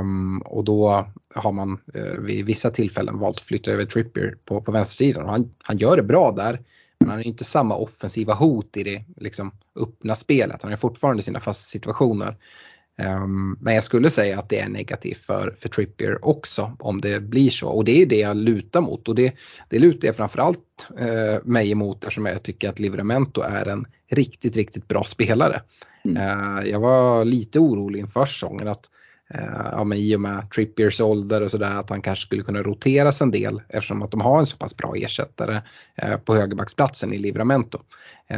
Um, och då har man uh, vid vissa tillfällen valt att flytta över Trippier på, på vänstersidan. Han, han gör det bra där. Men han har inte samma offensiva hot i det liksom, öppna spelet. Han har fortfarande sina fasta situationer. Um, men jag skulle säga att det är negativt för, för Trippier också om det blir så och det är det jag lutar mot och det, det lutar jag framförallt uh, mig emot eftersom jag tycker att Livramento är en riktigt, riktigt bra spelare. Mm. Uh, jag var lite orolig inför säsongen att uh, ja, men i och med Trippiers ålder och sådär att han kanske skulle kunna roteras en del eftersom att de har en så pass bra ersättare uh, på högerbacksplatsen i Livramento.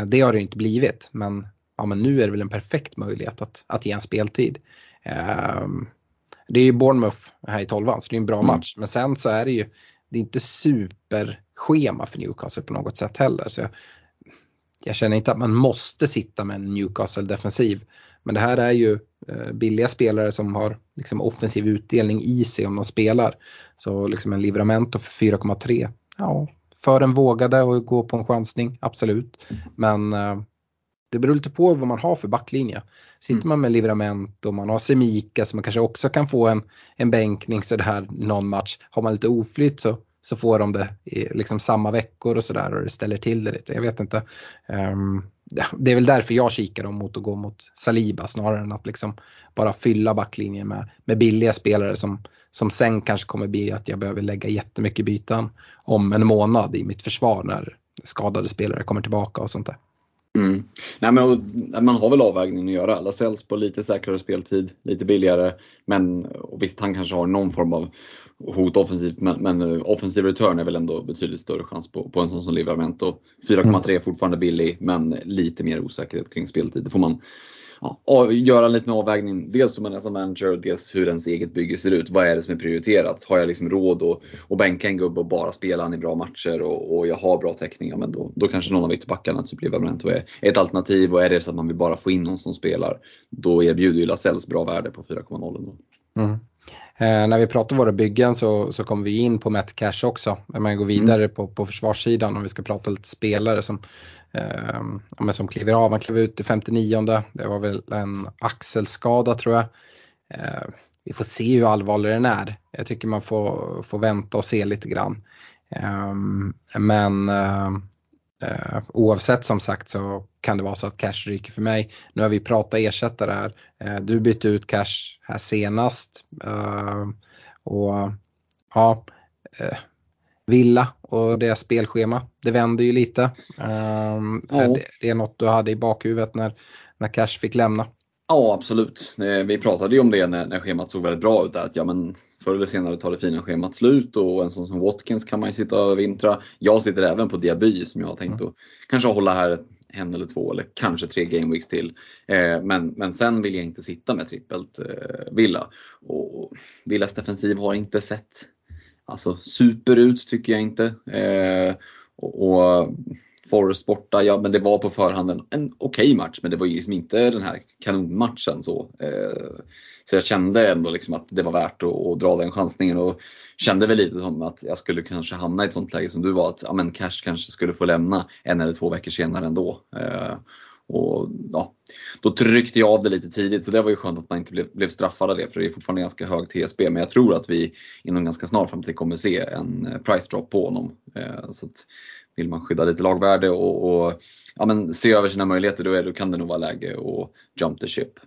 det har det inte blivit men ja men nu är det väl en perfekt möjlighet att, att ge en speltid. Um, det är ju Bournemouth här i tolvan så det är en bra mm. match. Men sen så är det ju, det är inte superschema för Newcastle på något sätt heller. Så jag, jag känner inte att man måste sitta med en Newcastle defensiv. Men det här är ju eh, billiga spelare som har liksom offensiv utdelning i sig om de spelar. Så liksom en Livramento för 4,3. Ja, för en vågade och gå på en chansning, absolut. Men eh, det beror lite på vad man har för backlinje. Sitter mm. man med Livrament och man har Semika som man kanske också kan få en, en bänkning så det här någon match. Har man lite oflytt så, så får de det i liksom samma veckor och sådär och det ställer till det lite. Jag vet inte. Um, det är väl därför jag kikar dem mot att gå mot Saliba snarare än att liksom bara fylla backlinjen med, med billiga spelare som, som sen kanske kommer bli att jag behöver lägga jättemycket byten om en månad i mitt försvar när skadade spelare kommer tillbaka och sånt där. Mm. Nej, men, och, man har väl avvägningen att göra. Lascelles på lite säkrare speltid, lite billigare. Men och visst, han kanske har någon form av hot offensivt, men, men eh, offensiv return är väl ändå betydligt större chans på, på en sån som Livramento. 4,3 är fortfarande billig, men lite mer osäkerhet kring speltid. Det får man ja, göra en liten avvägning. Dels hur man är som manager, dels hur ens eget bygge ser ut. Vad är det som är prioriterat? Har jag liksom råd att, att bänka en gubbe och bara spela han i bra matcher och, och jag har bra täckning, men då, då kanske någon av ytterbackarna, typ Livramento, är ett alternativ. Och är det så att man vill bara få in någon som spelar, då erbjuder ju Lasells bra värde på 4,0. Mm. Eh, när vi pratar våra byggen så, så kommer vi in på Matt Cash också. När man går vidare mm. på, på försvarssidan om vi ska prata lite spelare som, eh, som kliver av. Han klev ut i 59 Det var väl en axelskada tror jag. Eh, vi får se hur allvarlig den är. Jag tycker man får, får vänta och se lite grann. Eh, men eh, Uh, oavsett som sagt så kan det vara så att Cash ryker för mig. Nu har vi pratat ersättare här. Uh, du bytte ut Cash här senast. Uh, och ja, Villa och deras spelschema, det vänder ju lite. Oh. Det, det, är något du hade i bakhuvudet när, när Cash fick lämna. Ja absolut. Vi pratade ju om det när, när schemat såg väldigt bra ut. Där, att ja, men förr eller senare tar det fina schemat slut och en sån som Watkins kan man ju sitta och övervintra. Jag sitter även på Diaby som jag har tänkt mm. att kanske hålla här en eller två eller kanske tre gameweeks till. Eh, men, men sen vill jag inte sitta med trippelt eh, Villa. Och Villas defensiv har inte sett alltså, super ut tycker jag inte. Eh, och, och Forest borta, ja men det var på förhand en, en okej okay match men det var ju liksom inte den här kanonmatchen så. Eh, så jag kände ändå liksom att det var värt att, att, dra den chansningen och kände väl lite som att jag skulle kanske hamna i ett sånt läge som du var att ja, men Cash kanske skulle få lämna en eller två veckor senare ändå. Eh, och ja, Då tryckte jag av det lite tidigt så det var ju skönt att man inte blev, blev straffad av det för det är fortfarande ganska hög TSB men jag tror att vi inom ganska snar framtid kommer se en eh, price drop på honom. Eh, så att vill man skydda lite lagvärde och, och ja, men se över sina möjligheter då, är, då kan det nog vara läge att jump the ship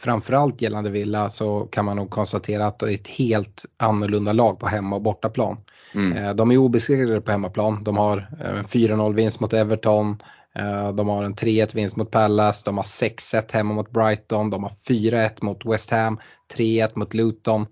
framförallt gällande Villa så kan man nog konstatera att det är ett helt annorlunda lag på hemma och bortaplan. Mm. Eh, de är obesegrade på hemmaplan. De har en 4-0 vinst mot Everton. Eh, de har en 3-1 vinst mot Palace. De har 6-1 hemma mot Brighton. De har 4-1 mot West Ham. 3-1 mot Luton.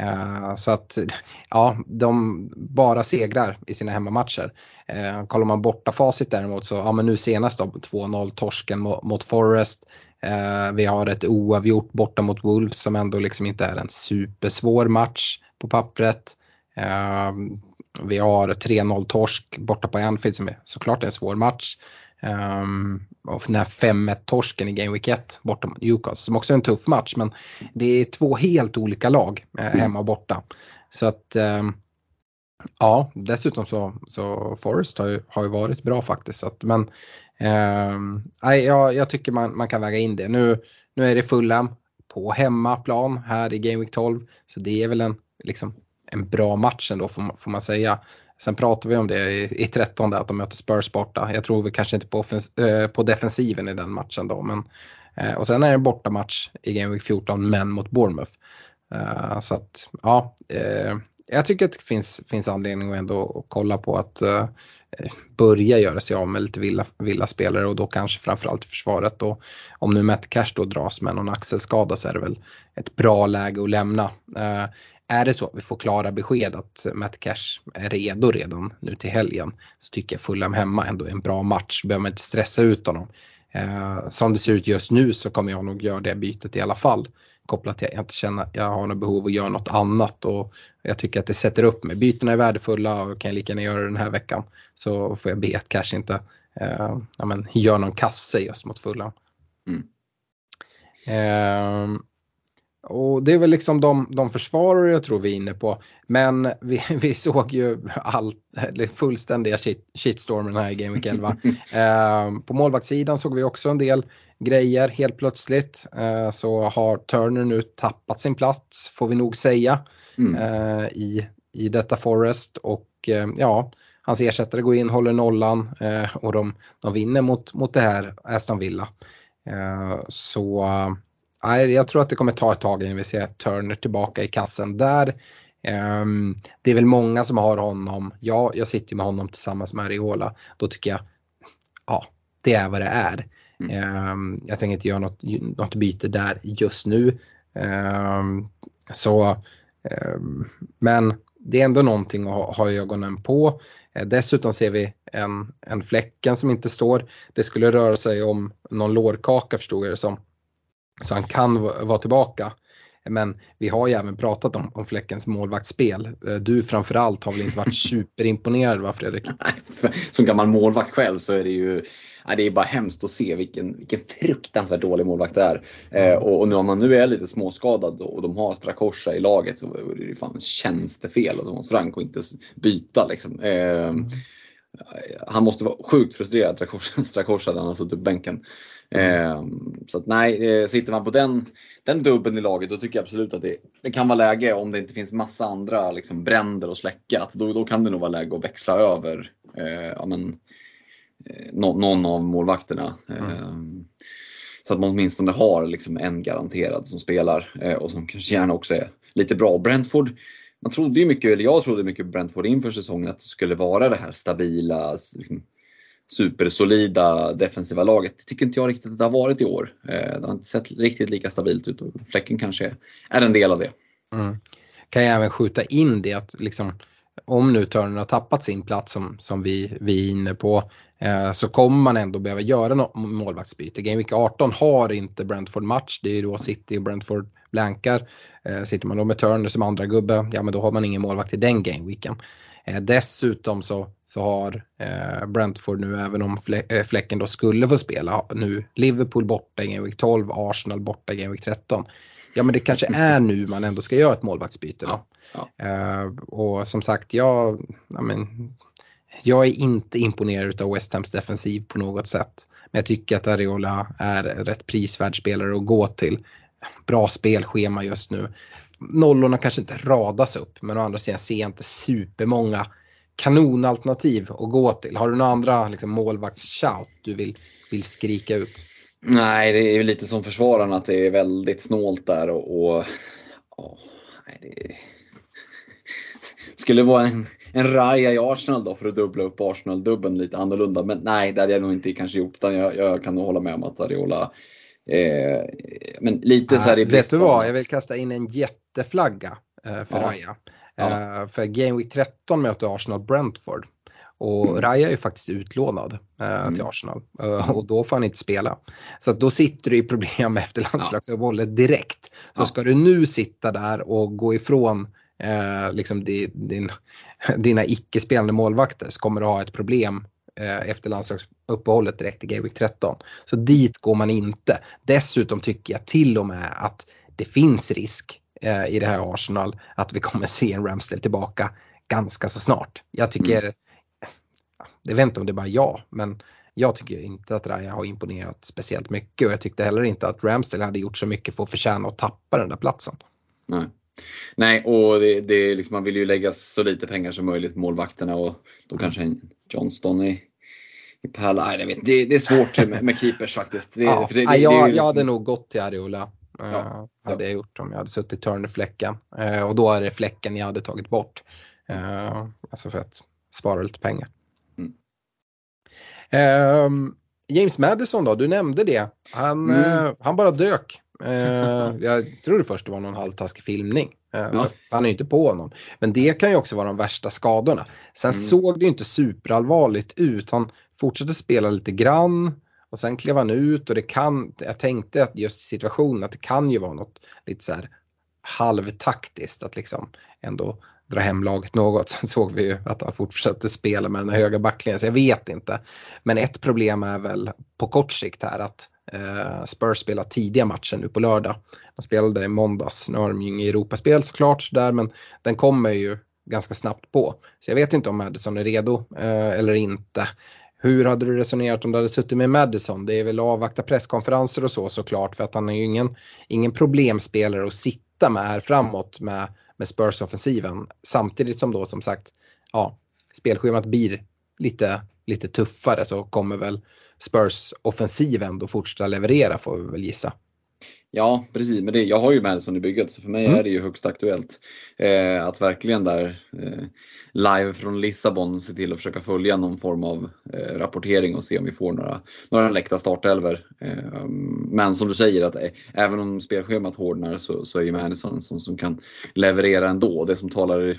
Eh, så att <laughs> ja, de bara segrar i sina hemmamatcher. Eh, kollar man borta facit däremot så, ja men nu senast då 2-0 torsken mot Forest. Eh, vi har ett oavgjort borta mot Wolves som ändå liksom inte är en supersvår match på pappret. Vi har 3-0 torsk borta på Anfield som är såklart en svår match. Um, och den här 5-1 torsken i Game Week 1 borta mot Newcastle som också är en tuff match men det är två helt olika lag eh, hemma och borta. Så att um, ja dessutom så, så Forest har ju, har ju varit bra faktiskt. Så att, men Um, jag, jag tycker man, man kan väga in det. Nu, nu är det Fulham på hemmaplan här i Game Week 12 så det är väl en, liksom, en bra match ändå får, får man säga. Sen pratar vi om det i, i 13 att de möter Spurs borta. Jag tror vi kanske inte på, offens, äh, på defensiven i den matchen då. Men, äh, och sen är det en bortamatch i Game Week 14 men mot Bournemouth. Uh, så att ja, jag tycker att det finns, finns anledning att ändå kolla på att börja göra sig av med lite villa, villa spelare och då kanske framförallt i försvaret. Och om nu Matt Cash då dras med någon axelskada så är det väl ett bra läge att lämna. Eh, är det så att vi får klara besked att Matt Cash är redo redan nu till helgen så tycker jag Fulham hemma ändå är en bra match. Behöver man inte stressa ut honom. Eh, som det ser ut just nu så kommer jag nog göra det bytet i alla fall kopplat till att jag inte känner att jag har något behov att göra något annat och jag tycker att det sätter upp mig. Bytena är värdefulla och kan jag lika gärna göra det den här veckan. Så får jag be att Cash inte eh, ja, men, gör någon kasse just mot fulla. Mm. Eh, och det är väl liksom de, de försvarare jag tror vi är inne på. Men vi, <laughs> vi såg ju all, fullständiga shit, shitstormen här i Game Week 11. <laughs> eh, på målvaktssidan såg vi också en del grejer helt plötsligt. Eh, så har Turner nu tappat sin plats får vi nog säga mm. eh, i, i detta Forest. Och eh, ja, hans ersättare går in, håller nollan eh, och de, de vinner mot, mot det här Aston Villa. Eh, så Nej, jag tror att det kommer ta ett tag innan vi ser Turner tillbaka i kassen där. Um, det är väl många som har honom. Ja, jag sitter ju med honom tillsammans med Ariola. Då tycker jag, ja, det är vad det är. Mm. Jag tänker inte göra något, något byte där just nu. Så, men det är ändå någonting att ha, ha ögonen på. Dessutom ser vi en, en fläcken som inte står. Det skulle röra sig om någon lårkaka förstod jag det som. Så han kan vara tillbaka. Men vi har ju även pratat om, om Fläckens målvaktsspel. Eh, du framförallt har väl inte varit <laughs> superimponerad va Fredrik? Som gammal målvakt själv så är det ju ja, det är bara hemskt att se vilken, vilken fruktansvärt dålig målvakt det är. Eh, och, och nu om man nu är lite småskadad och de har Strakosha i laget så är det fan tjänstefel av Thomas Frank att inte byta. Liksom. Eh, mm. Han måste vara sjukt frustrerad, Strakosha, när han har suttit på bänken. Eh, så att nej, eh, sitter man på den, den dubben i laget då tycker jag absolut att det, det kan vara läge om det inte finns massa andra liksom, bränder att släcka. Att då, då kan det nog vara läge att växla över eh, ja, men, eh, no, någon av målvakterna. Mm. Ehm, så att man åtminstone har liksom en garanterad som spelar eh, och som kanske gärna också är lite bra. Brentford, man trodde ju mycket, eller jag trodde mycket Brentford inför säsongen att det skulle vara det här stabila, liksom, supersolida defensiva laget. Det tycker inte jag riktigt att det har varit i år. Eh, det har inte sett riktigt lika stabilt ut och Fläcken kanske är en del av det. Mm. Kan jag även skjuta in det att liksom, om nu Turner har tappat sin plats som, som vi, vi är inne på eh, så kommer man ändå behöva göra något målvaktsbyte. Game Week 18 har inte Brentford match, det är då City och Brentford blankar. Eh, sitter man då med Turner som andra gubbe, ja men då har man ingen målvakt i den gameweeken. Eh, dessutom så, så har eh, Brentford nu, även om eh, Fläcken då skulle få spela, nu Liverpool borta i Game Week 12, Arsenal borta i Game Week 13. Ja men det kanske är nu man ändå ska göra ett målvaktsbyte då. Ja, ja. och som sagt, jag, ja, men, jag är inte imponerad av West Hams defensiv på något sätt. Men jag tycker att Areola är rätt prisvärd spelare att gå till. Bra spelschema just nu nollorna kanske inte radas upp men å andra sidan ser jag inte supermånga kanonalternativ att gå till. Har du några andra liksom, målvaktsshout du vill, vill skrika ut? Nej, det är lite som försvararna att det är väldigt snålt där och, och åh, nej, det skulle vara en, en Raja i Arsenal då för att dubbla upp Arsenal-dubben lite annorlunda. Men nej, det hade jag nog inte kanske gjort. Utan jag, jag kan nog hålla med om att Ariola Eh, men lite så här i Vet du vad, jag vill kasta in en jätteflagga eh, för ja. Raja. Ja. Eh, för Game Week 13 möter Arsenal Brentford. Och mm. Raja är ju faktiskt utlånad eh, mm. till Arsenal eh, och då får han inte spela. Så då sitter du i problem <laughs> efter landslagsuppehållet direkt. Så ja. ska du nu sitta där och gå ifrån eh, liksom din, <laughs> dina icke-spelande målvakter så kommer du ha ett problem efter landslagsuppehållet direkt i Game Week 13. Så dit går man inte. Dessutom tycker jag till och med att det finns risk eh, i det här Arsenal att vi kommer se en Ramsdale tillbaka ganska så snart. Jag tycker, mm. jag vet inte om det är bara jag, men jag tycker inte att Raja har imponerat speciellt mycket och jag tyckte heller inte att Ramsdale hade gjort så mycket för att förtjäna att tappa den där platsen. Nej. Nej, och det, det liksom, man vill ju lägga så lite pengar som möjligt på målvakterna och då kanske en Johnston i, Pärla, jag vet, det, det är svårt med, med keepers faktiskt. Det, ja, det, jag, liksom... jag hade nog gått till Ariola. Ja, uh, hade ja. jag gjort om jag hade suttit i Turner-fläcken. Uh, och då är det fläcken jag hade tagit bort. Uh, alltså för att spara lite pengar. Mm. Uh, James Madison då, du nämnde det. Han, mm. han bara dök. Eh, <laughs> jag trodde först det var någon halvtaskig filmning. Eh, ja. Han är ju inte på honom. Men det kan ju också vara de värsta skadorna. Sen mm. såg det ju inte superallvarligt ut. Han fortsatte spela lite grann och sen klev han ut och det kan, jag tänkte att just situationen att det kan ju vara något lite så här halvtaktiskt att liksom ändå dra hem laget något. Sen såg vi ju att han fortsatte spela med den här höga backlinjen så jag vet inte. Men ett problem är väl på kort sikt här att Eh, Spurs spelar tidiga matcher nu på lördag. De spelade i måndags, nu har de ju inget Europaspel såklart där men den kommer ju ganska snabbt på. Så jag vet inte om Madison är redo eh, eller inte. Hur hade du resonerat om du hade suttit med Madison? Det är väl att avvakta presskonferenser och så såklart för att han är ju ingen, ingen problemspelare att sitta med här framåt med, med Spurs-offensiven. Samtidigt som då som sagt, ja, spelschemat blir lite, lite tuffare så kommer väl Spurs-offensiven ändå fortsätta leverera får vi väl gissa. Ja, precis. Men det, jag har ju Madison i bygget så för mig Mm. är det ju högst aktuellt. Eh, att verkligen där eh, live från Lissabon se till att försöka följa någon form av eh, rapportering och se om vi får några, några läckta startelver. Eh, men som du säger att eh, även om spelschemat hårdnar så, så är ju Madison en sån som kan leverera ändå. Det som talar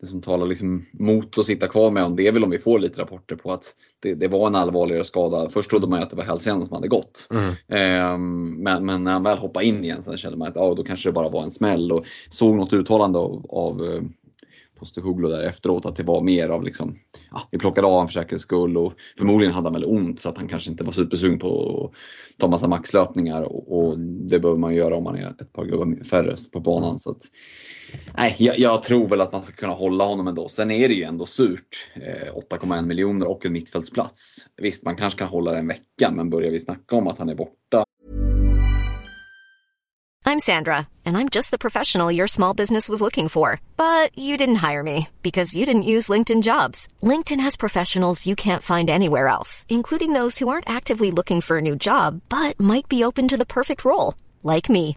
det som talar liksom mot att sitta kvar med honom det är väl om vi får lite rapporter på att det, det var en allvarligare skada. Först trodde man ju att det var hälsenan som hade gått. Mm. Ehm, men, men när han väl hoppade in igen så kände man att ja, då kanske det bara var en smäll och såg något uttalande av, av eh, Postecoglou där efteråt att det var mer av liksom, ja, vi plockade av honom för säkerhets skull och förmodligen hade han väl ont så att han kanske inte var supersugen på att ta massa maxlöpningar och, och det behöver man göra om man är ett par gubbar färre på banan. Så att, nej, jag, jag tror väl att man ska kunna hålla honom ändå. Sen är det ju ändå surt. Eh, 8,1 miljoner och en mittfältsplats. Visst, man kanske kan hålla det en vecka men börjar vi snacka om att han är borta I'm Sandra, and I'm just the professional your small business was looking for. But you didn't hire me because you didn't use LinkedIn jobs. LinkedIn has professionals you can't find anywhere else, including those who aren't actively looking for a new job but might be open to the perfect role, like me.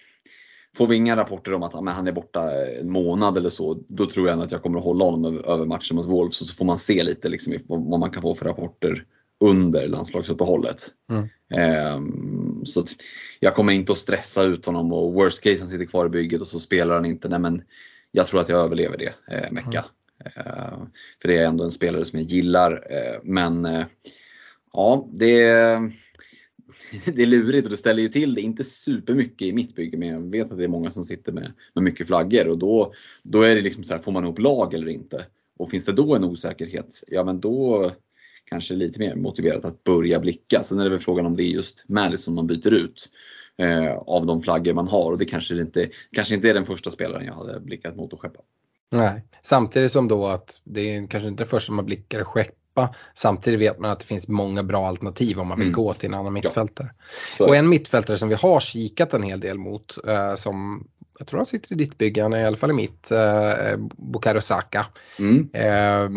får vi inga rapporter om att men han är borta en månad eller så, då tror jag ändå att jag kommer att hålla honom över, matchen mot Wolves och så får man se lite liksom, vad man kan få för rapporter under landslagsuppehållet. Mm. Eh, så jag kommer inte att stressa ut honom och worst case han sitter kvar i bygget och så spelar han inte. Nej, men jag tror att jag överlever det, eh, Mecka. Eh, för det är ändå en spelare som jag gillar. Eh, men eh, Ja, det är, <laughs> det är lurigt och det ställer ju till det. Inte supermycket i mitt bygge men jag vet att det är många som sitter med, med mycket flaggor och då, då är det liksom så här, får man ihop lag eller inte? Och finns det då en osäkerhet, ja men då kanske lite mer motiverat att börja blicka. Sen är det väl frågan om det är just Madison man byter ut eh, av de flaggor man har och det kanske inte, kanske inte är den första spelaren jag hade blickat mot att skeppa. Nej, samtidigt som då att det är kanske inte det första man blickar skepp skeppa. Samtidigt vet man att det finns många bra alternativ om man vill Mm. gå till en annan mittfältare. Så- Och en mittfältare som vi har kikat en hel del mot eh, som jag tror han sitter i ditt bygge, han är i alla fall i mitt, eh, Bukayo Saka. Mm. Eh,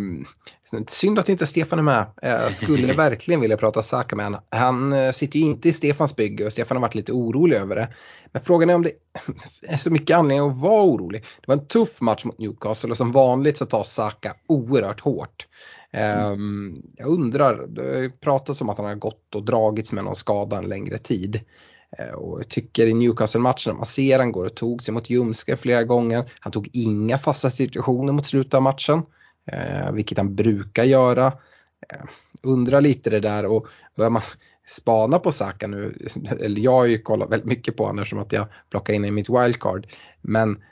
synd att inte Stefan är med. Jag skulle <laughs> verkligen vilja prata Saka med honom. Han eh, sitter ju inte i Stefans bygge och Stefan har varit lite orolig över det. Men frågan är om det <laughs> är så mycket anledning att vara orolig. Det var en tuff match mot Newcastle och som vanligt så tar Saka oerhört hårt. Mm. Ehm, jag undrar, det har ju pratats om att han har gått och dragits med någon skada en längre tid. Ehm, och jag tycker i Newcastle-matchen, man ser han går och tog sig mot Ljumske flera gånger. Han tog inga fasta situationer mot slutet av matchen. Eh, vilket han brukar göra. Ehm, undrar lite det där och börjar man spana på Saka nu, <laughs> eller jag har ju kollat väldigt mycket på honom eftersom att jag plockade in i mitt wildcard. Men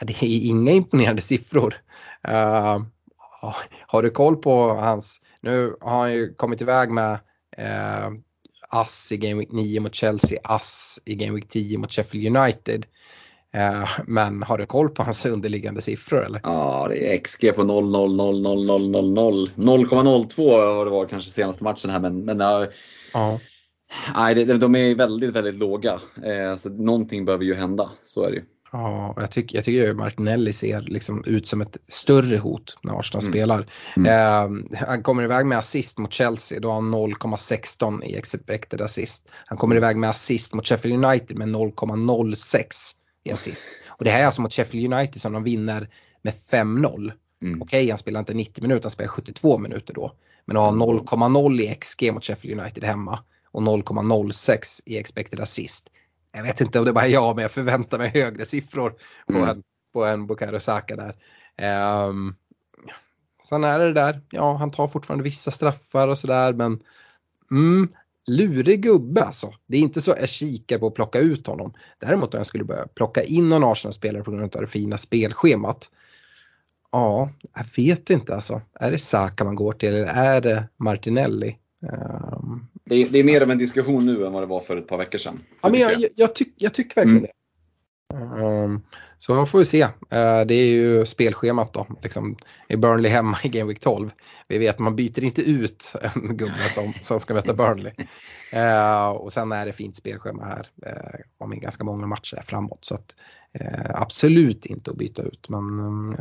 det är inga imponerande siffror. Eh, <laughs> har du koll på hans, nu har han ju kommit iväg med eh, ass i Game Week 9 mot Chelsea, ass i Game Week 10 mot Sheffield United. Eh, men har du koll på hans underliggande siffror eller? Ja, det är XG på 0, 0, 0, 0, 0, 0, 0. 0,02 vad det var kanske senaste matchen här men, men ja, Ja. nej, de är väldigt, väldigt låga. Eh, så någonting behöver ju hända, så är det ju. Ja, jag, tycker, jag tycker att Martinelli ser liksom ut som ett större hot när Arsenal Mm. spelar. Mm. Eh, han kommer iväg med assist mot Chelsea, då har han 0,16 i expected assist. Han kommer iväg med assist mot Sheffield United med 0,06 i assist. Och det här är alltså mot Sheffield United som de vinner med 5-0. Mm. Okej, han spelar inte 90 minuter, han spelar 72 minuter då. Men att ha 0,0 i XG mot Sheffield United hemma och 0,06 i expected assist. Jag vet inte om det bara är jag, men jag förväntar mig högre siffror på Mm. en, på en Bukayo Saka där. Ehm, sen är det där, ja han tar fortfarande vissa straffar och sådär men mm, lurig gubbe alltså. Det är inte så jag kikar på att plocka ut honom. Däremot om jag skulle börja plocka in någon Arsenal-spelare på grund av det fina spelschemat. Ja, jag vet inte alltså. Är det Saka man går till eller är det Martinelli? Um, det, är, det, är, mer av en diskussion nu än vad det var för ett par veckor sedan. Ja, men jag, jag, jag, tyck, jag tycker verkligen mm. det. Um, så får vi se. Uh, det är ju spelschemat då. Liksom, är Burnley hemma i Game Week 12? Vi vet att man byter inte ut en gubbe som, som ska möta Burnley. Uh, och sen är det fint spelschema här uh, om ganska många matcher framåt. Så att, absolut inte att byta ut. Men um,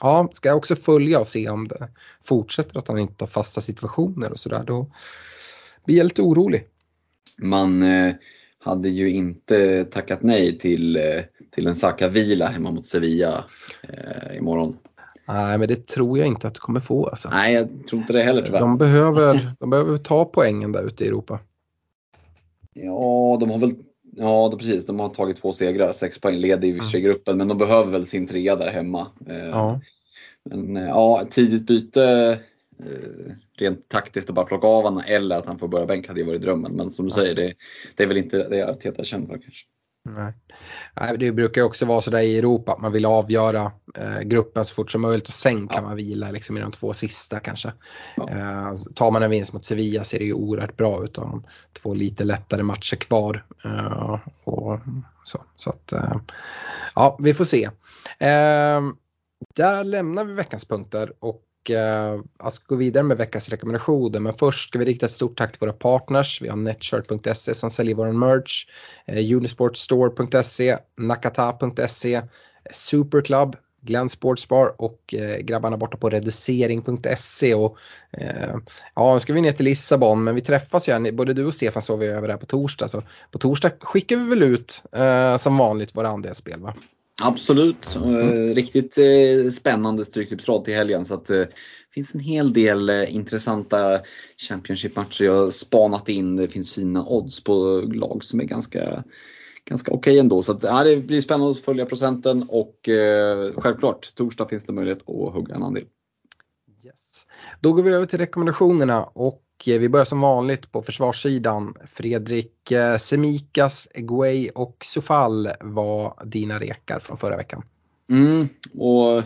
ja, ska jag också följa och se om det fortsätter att han inte har fasta situationer och sådär. Då blir jag lite orolig. Man hade ju inte tackat nej till, eh, till en Saka-vila hemma mot Sevilla eh, imorgon. Nej, men det tror jag inte att du kommer få. Alltså. Nej, jag tror inte det heller tyvärr. De behöver, de behöver ta poängen där ute i Europa. Ja, de har väl Ja, precis. De har tagit två segrar, sex poäng, leder i mm. gruppen, men de behöver väl sin trea där hemma. Eh, ja. Men ja, tidigt byte Eh, rent taktiskt att bara plocka av honom eller att han får börja bänka hade ju varit drömmen. Men som du säger, det, det är väl inte det Arteta är känd för kanske. Nej. Det brukar ju också vara sådär i Europa att man vill avgöra eh, gruppen så fort som möjligt och sen kan ja. man vila liksom i de två sista kanske. Ja. Eh, tar man en vinst mot Sevilla ser det ju oerhört bra ut. De två lite lättare matcher kvar. Eh, och så så att, eh, ja, vi får se. Eh, där lämnar vi veckans punkter och eh, alltså gå vidare med veckans rekommendationer. Men först ska vi rikta ett stort tack till våra partners. Vi har Netshirt.se som säljer vår merch, eh, Unisportstore.se, Nakata.se, Superclub, Glenn Sportsbar och eh, grabbarna borta på reducering.se. Och, eh, ja, nu ska vi ner till Lissabon men vi träffas ju, både du och Stefan sover över här på torsdag. Så på torsdag skickar vi väl ut eh, som vanligt våra andelsspel va? Absolut. Mm. Riktigt eh, spännande Stryktipsrad till helgen. Så att, det eh, finns en hel del intressanta Championship-matcher jag har spanat in. Det finns fina odds på lag som är ganska, ganska okej okay ändå. Så att, ja, det blir spännande att följa procenten och eh, självklart, torsdag finns det möjlighet att hugga en andel. Yes. Då går vi över till rekommendationerna och Eh, vi börjar som vanligt på försvarssidan. Fredrik eh, Semikas, Guay och Sufal var dina rekar från förra veckan. Mm, och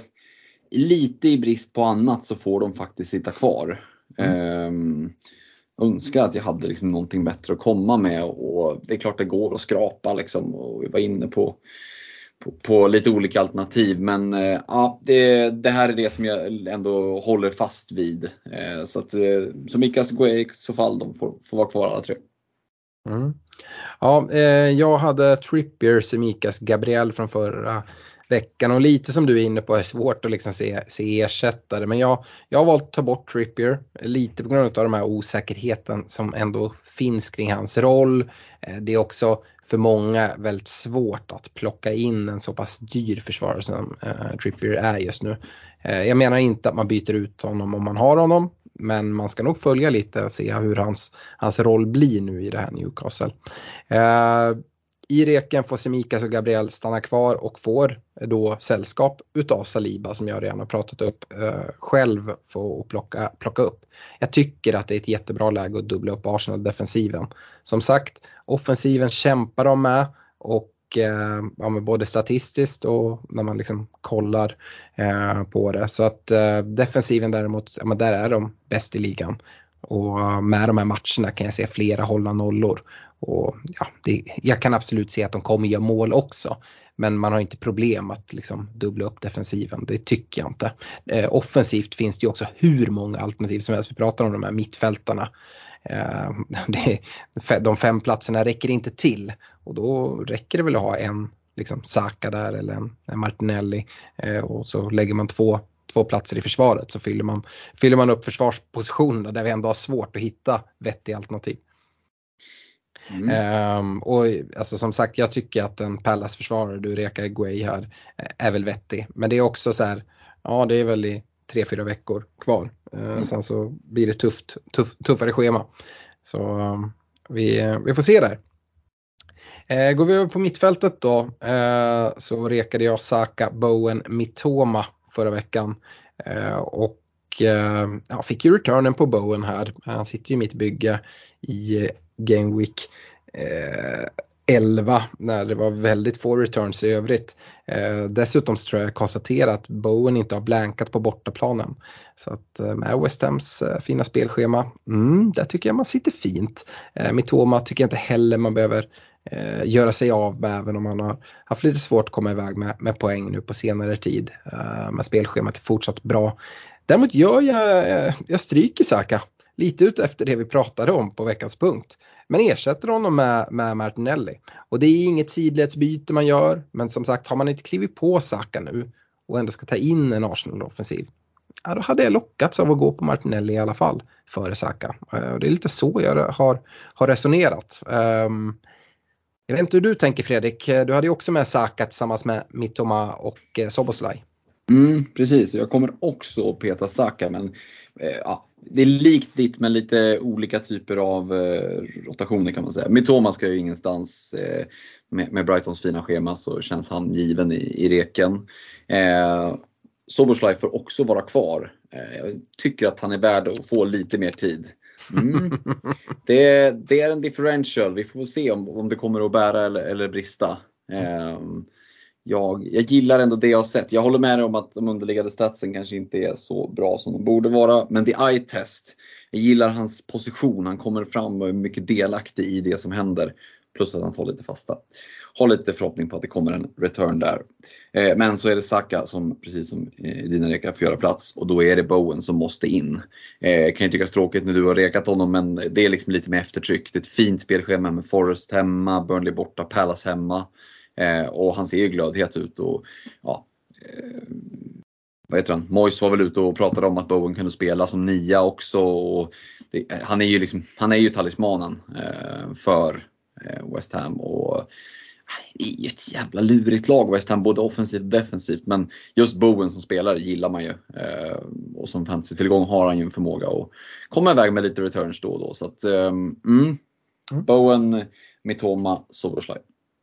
lite i brist på annat så får de faktiskt sitta kvar. Mm. Ehm, önskar att jag hade liksom någonting bättre att komma med och det är klart det går att skrapa liksom och vi var inne på på, på, lite olika alternativ. Men eh, ja, det, det, här är det som jag ändå håller fast vid. Eh, så att eh, så Mikas, så fall, de får, får vara kvar alla tre. Mm. Ja, eh, jag hade Trippier, Semikas, Gabriel från förra veckan och lite som du är inne på är svårt att liksom se, se ersättare men jag, jag har valt att ta bort Trippier lite på grund av de här osäkerheten som ändå finns kring hans roll. Eh, det är också för många väldigt svårt att plocka in en så pass dyr försvarare som eh, Trippier är just nu. Eh, jag menar inte att man byter ut honom om man har honom men man ska nog följa lite och se hur hans, hans roll blir nu i det här Newcastle. Eh, i reken får Semikas och Gabriel stanna kvar och får då sällskap utav Saliba som jag redan har pratat upp eh, själv för att plocka, plocka upp. Jag tycker att det är ett jättebra läge att dubbla upp Arsenal-defensiven. Som sagt, offensiven kämpar de med och eh, ja, både statistiskt och när man liksom kollar eh, på det. Så att eh, defensiven däremot, ja, där är de bäst i ligan. Och eh, med de här matcherna kan jag se flera hålla nollor. Och ja, det, jag kan absolut se att de kommer göra mål också. Men man har inte problem att liksom dubbla upp defensiven, det tycker jag inte. Eh, offensivt finns det ju också hur många alternativ som helst. Vi pratar om de här mittfältarna. Eh, <laughs> det, de fem platserna räcker inte till och då räcker det väl att ha en liksom Saka där eller en, en Martinelli eh, och så lägger man två två platser i försvaret så fyller man, fyller man upp försvarspositionerna där vi ändå har svårt att hitta vettiga alternativ. Mm. Um, och alltså som sagt jag tycker att en Pallas-försvarare, du rekar Guay här, är väl vettig. Men det är också så här, ja det är väl i tre, fyra veckor kvar. Uh, mm. Sen så blir det tufft, tuff, tuffare schema. Så um, vi, vi får se där. Eh, går vi över på mittfältet då eh, så rekade jag Saka, Bowen, Mitoma förra veckan. Eh, och och eh, ja, fick ju returnen på Bowen här. Han sitter ju i mitt bygge i Game Week eh, 11 när det var väldigt få returns i övrigt. Eh, dessutom så tror jag konstatera att Bowen inte har blankat på bortaplanen. Så att eh, med West Hams eh, fina spelschema, mm, där tycker jag man sitter fint. Eh, Mitoma tycker jag inte heller man behöver eh, göra sig av med även om man har haft lite svårt att komma iväg med, med poäng nu på senare tid. Eh, men spelschemat är fortsatt bra. Däremot gör jag, eh, jag stryker Saka lite ut efter det vi pratade om på veckans punkt. Men ersätter honom med, med Martinelli. Och det är inget sidledsbyte man gör, men som sagt har man inte klivit på Saka nu och ändå ska ta in en Arsenal-offensiv. Ja, då hade jag lockats av att gå på Martinelli i alla fall före Saka. Eh, och det är lite så jag har, har resonerat. Um, jag vet inte hur du tänker Fredrik, eh, du hade ju också med Saka tillsammans med Mittoma och eh, Soboslaj. Mm, precis, jag kommer också att peta Saka men eh, ja, det är likt ditt men lite olika typer av eh, rotationer kan man säga. Mitoma ska ju ingenstans. Eh, med, med, Brightons fina schema så känns han given i, i reken. Eh, Soboslaj får också vara kvar. Eh, jag tycker att han är värd att få lite mer tid. Mm. <laughs> Det, det, är en differential. Vi får se om, om det kommer att bära eller, eller brista. Eh, jag, jag gillar ändå det jag har sett. Jag håller med dig om att de underliggande statsen kanske inte är så bra som de borde vara. Men the eye-test. Jag gillar hans position. Han kommer fram och är mycket delaktig i det som händer. Plus att han tar lite fasta. Har lite förhoppning på att det kommer en return där. Eh, men så är det Saka som, precis som i dina rekar, får göra plats. Och då är det Bowen som måste in. Eh, kan ju tyckas tråkigt när du har rekat honom men det är liksom lite med eftertryck. Det är ett fint spelschema med Forest hemma, Burnley borta, Palace hemma. Eh, och han ser ju glödhet ut. Och, ja, eh, vad heter han? Mois var väl ute och pratade om att Bowen kunde spela som nia också. Och det, han, är ju liksom, han är ju talismanen eh, för eh, West Ham. Och, det är ju ett jävla lurigt lag West Ham, både offensivt och defensivt. Men just Bowen som spelare gillar man ju. Eh, och som fantasy-tillgång har han ju en förmåga att komma iväg med lite returns då och då. Så att, eh, mm. mm. Bowen, Mitoma, Soboslaj.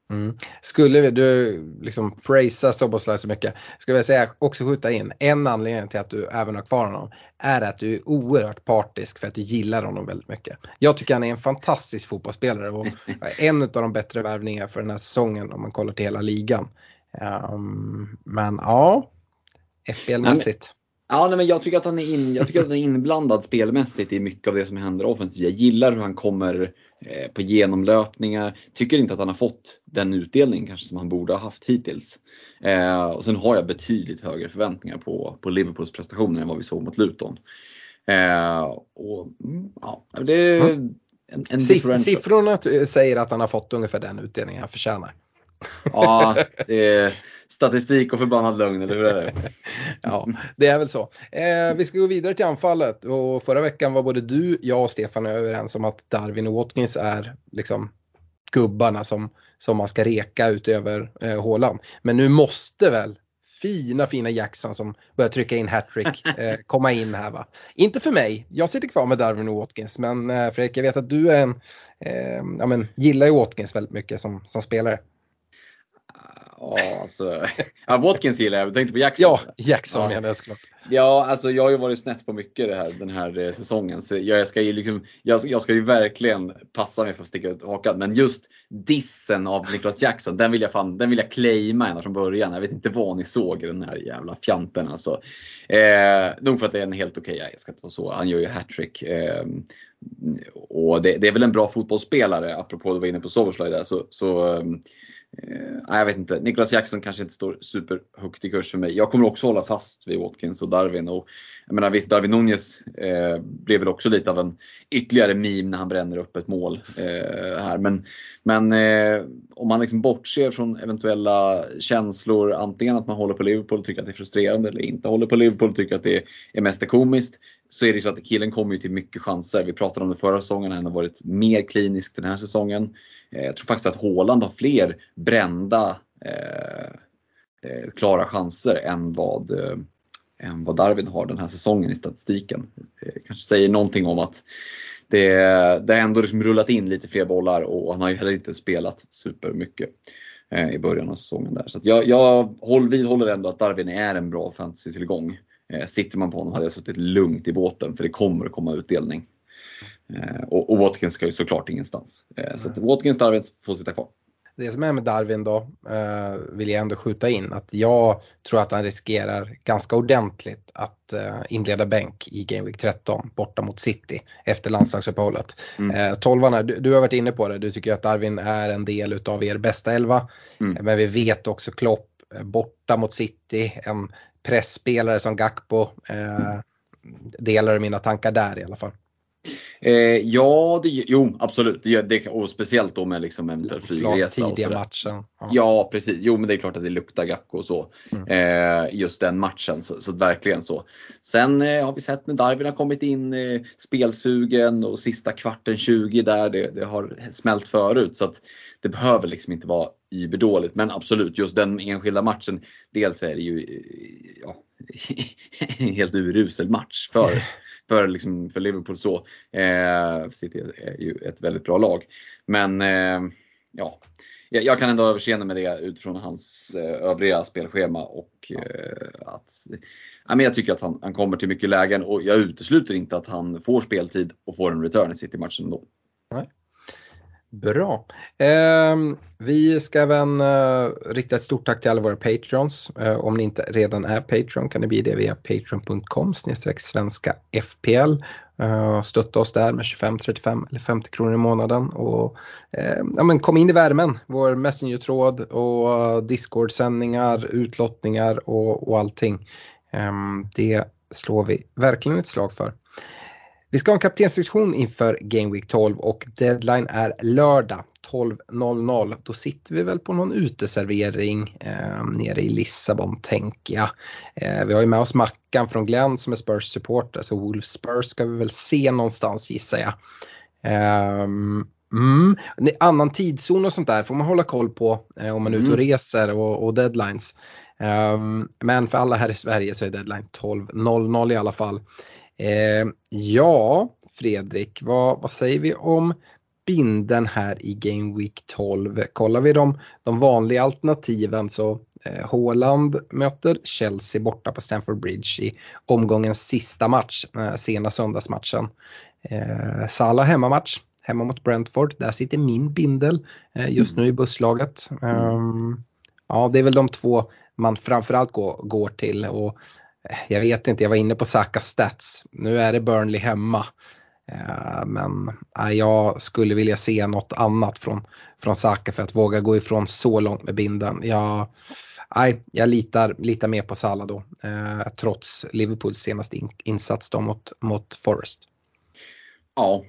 Mm. Skulle du liksom praisa Soboslaj så mycket, skulle jag säga också skjuta in, en anledning till att du även har kvar honom är att du är oerhört partisk för att du gillar honom väldigt mycket. Jag tycker han är en fantastisk fotbollsspelare och <laughs> en av de bättre värvningarna för den här säsongen om man kollar till hela ligan. Um, men ja, FBL-mässigt. Ja, nej, men jag tycker, att han är in, jag tycker att han är inblandad spelmässigt i mycket av det som händer offensivt. Jag gillar hur han kommer eh, på genomlöpningar. Tycker inte att han har fått den utdelning kanske som han borde ha haft hittills. Eh, och sen har jag betydligt högre förväntningar på, på Liverpools prestationer än vad vi såg mot Luton. Eh, och, mm, ja, det är en, en Siffrorna säger att han har fått ungefär den utdelningen han förtjänar. Ja, det statistik och förbannad lögn, eller hur är det? <laughs> ja, det är väl så. Eh, vi ska gå vidare till anfallet och förra veckan var både du, jag och Stefan överens om att Darwin och Watkins är liksom gubbarna som, som man ska reka utöver eh, Håland. Men nu måste väl fina fina Jackson som börjar trycka in hattrick <laughs> eh, komma in här va. Inte för mig, jag sitter kvar med Darwin och Watkins men eh, Fredrik jag vet att du är en, eh, ja, men, gillar ju Watkins väldigt mycket som, som spelare. Ja, alltså, ja, Watkins gillar jag, du tänkte på Jackson? Ja, Jackson ja. menar jag såklart. Ja, alltså jag har ju varit snett på mycket det här, den här eh, säsongen. Så jag ska ju, liksom, jag, jag ska ju verkligen passa mig för att sticka ut hakan. Men just dissen av Niklas Jackson, den vill jag, fan, den vill jag claima ända från början. Jag vet inte vad ni såg i den här jävla fjanten alltså. Eh, nog för att det är en helt okej, okay, jag ska inte vara så, han gör ju hattrick. Eh, och det, det, är väl en bra fotbollsspelare, apropå du var inne på Soverslaj där. Så, så ehm, Eh, jag vet inte, Niklas Jackson kanske inte står superhögt i kurs för mig. Jag kommer också hålla fast vid Watkins och Darwin. Och, jag menar visst, Darwin Nunez eh, blev väl också lite av en ytterligare meme när han bränner upp ett mål eh, här. Men, men eh, om man liksom bortser från eventuella känslor, antingen att man håller på Liverpool och tycker att det är frustrerande eller inte håller på Liverpool och tycker att det är mest komiskt. Så är det så att killen kommer ju till mycket chanser. Vi pratade om det förra säsongen, han har varit mer klinisk den här säsongen. Eh, jag tror faktiskt att Håland har fler brända eh, eh, klara chanser än vad, eh, än vad Darwin har den här säsongen i statistiken. Det kanske säger någonting om att det, det har ändå liksom rullat in lite fler bollar och han har ju heller inte spelat supermycket eh, i början av säsongen. Där. Så jag, jag håll, vidhåller ändå att Darwin är en bra fantasy-tillgång. Eh, sitter man på honom hade jag suttit lugnt i båten för det kommer att komma utdelning. Eh, och, och Watkins ska ju såklart ingenstans. Eh, så att Watkins Darwin får sitta kvar. Det som är med Darwin då vill jag ändå skjuta in att jag tror att han riskerar ganska ordentligt att inleda bänk i Game Week 13 borta mot City efter landslagsuppehållet. Mm. Tolvarna, du, du, har varit inne på det, du tycker att Darwin är en del utav er bästa elva. Mm. Men vi vet också Klopp borta mot City, en pressspelare som Gakpo. Eh, delar mina tankar där i alla fall. Eh, ja, det, jo absolut. Det, det, och speciellt då med liksom eventuell flygresa. tidiga matchen. Ja. ja. precis. Jo men det är klart att det luktar Gakko och så. Mm. Eh, just den matchen, så, så verkligen så. Sen eh, har vi sett när Darwin har kommit in eh, spelsugen och sista kvarten 20 där, det, det har smält förut. Så att det behöver liksom inte vara yberdåligt. Men absolut, just den enskilda matchen. Dels är det ju eh, ja, en <laughs> helt urusel match för <laughs> för, liksom, för Liverpool så. Eh, City är ju ett väldigt bra lag. Men eh, ja, jag kan ändå överseende med det utifrån hans eh, övriga spelschema och eh, att ja, men jag tycker att han, han kommer till mycket lägen och jag utesluter inte att han får speltid och får en return i City-matchen ändå. Nej. Bra. Eh, vi ska även eh, rikta ett stort tack till alla våra Patreons. Eh, om ni inte redan är Patreon kan ni bli det via patreon.com svenska FPL. Eh, stötta oss där med 25, 35 eller 50 kronor i månaden. Och, eh, ja, men kom in i värmen, vår Messenger-tråd och Discord-sändningar, utlottningar och, och allting. Ehm, det slår vi verkligen ett slag för. Vi ska ha en kaptenssektion inför Game Week 12 och deadline är lördag 12.00. Då sitter vi väl på någon uteservering eh, nere i Lissabon tänker jag. Eh, vi har ju med oss Mackan från Glenn som är Spurs supporter så Wolf Spurs ska vi väl se någonstans gissar jag. Eh, Mm. Annan tidszon och sånt där får man hålla koll på eh, om man är ute och mm. reser och, och deadlines. Um, men för alla här i Sverige så är deadline 12.00 i alla fall. Eh, ja, Fredrik, vad, vad säger vi om binden här i Game Week 12? Kollar vi de, de vanliga alternativen så eh, Håland möter Chelsea borta på Stamford Bridge i omgångens sista match, eh, sena söndagsmatchen. Eh, Salah hemmamatch, hemma mot Brentford, där sitter min bindel eh, just nu i busslaget. Um, ja, det är väl de två man framförallt går, går till och jag vet inte, jag var inne på Saka stats. Nu är det Burnley hemma. Eh, men jag skulle vilja se något annat från, från Saka för att våga gå ifrån så långt med binden. Jag, nej, jag litar, litar mer på Salah då, eh, trots Liverpools senaste insats då mot, mot Forest. Ja,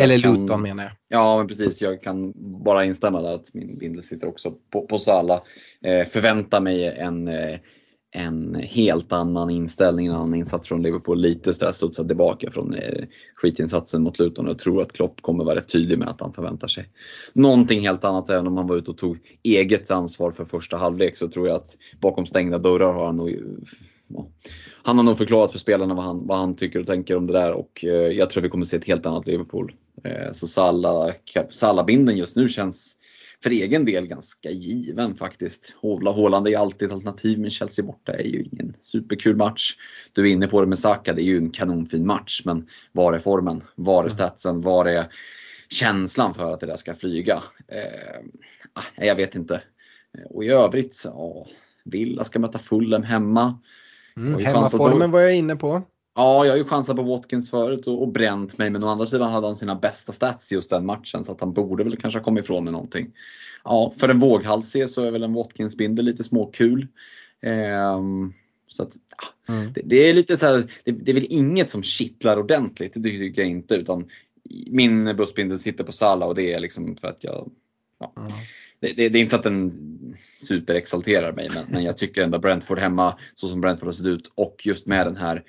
Eller Luton kan, menar jag. Ja, men precis. Jag kan bara instämma där att min bindel sitter också på, på Salah. Eh, förvänta mig en eh, en helt annan inställning, en annan insats från Liverpool. Lite sådär studsat tillbaka från eh, skitinsatsen mot Luton. Jag tror att Klopp kommer vara rätt tydlig med att han förväntar sig någonting helt annat. Även om han var ute och tog eget ansvar för första halvlek så tror jag att bakom stängda dörrar har han nog han har nog förklarat för spelarna vad han, vad han tycker och tänker om det där och eh, jag tror vi kommer se ett helt annat Liverpool. Eh, så Salla-binden just nu känns för egen del ganska given faktiskt. Håland är alltid ett alternativ men Chelsea borta är ju ingen superkul match. Du är inne på det med Saka, det är ju en kanonfin match men var är formen? Var är mm. statsen? Var är känslan för att det där ska flyga? Eh, jag vet inte. Och i övrigt, ja, Villa ska möta Fulham hemma. Mm, hemmaformen var jag inne på. Ja, jag har ju chansat på Watkins förut och, och bränt mig men å andra sidan hade han sina bästa stats just den matchen så att han borde väl kanske ha kommit ifrån med någonting. Ja, för en våghalsig så är väl en Watkins-bindel lite småkul. Ehm, så att, ja, mm. det, det, är lite så här, det, det, är väl inget som kittlar ordentligt, det tycker jag inte. Utan min bussbindel sitter på Sala och det är liksom för att jag ja, mm. det, det, är inte att den superexalterar mig men, men jag tycker ändå Brentford hemma så som Brentford har sett ut och just med den här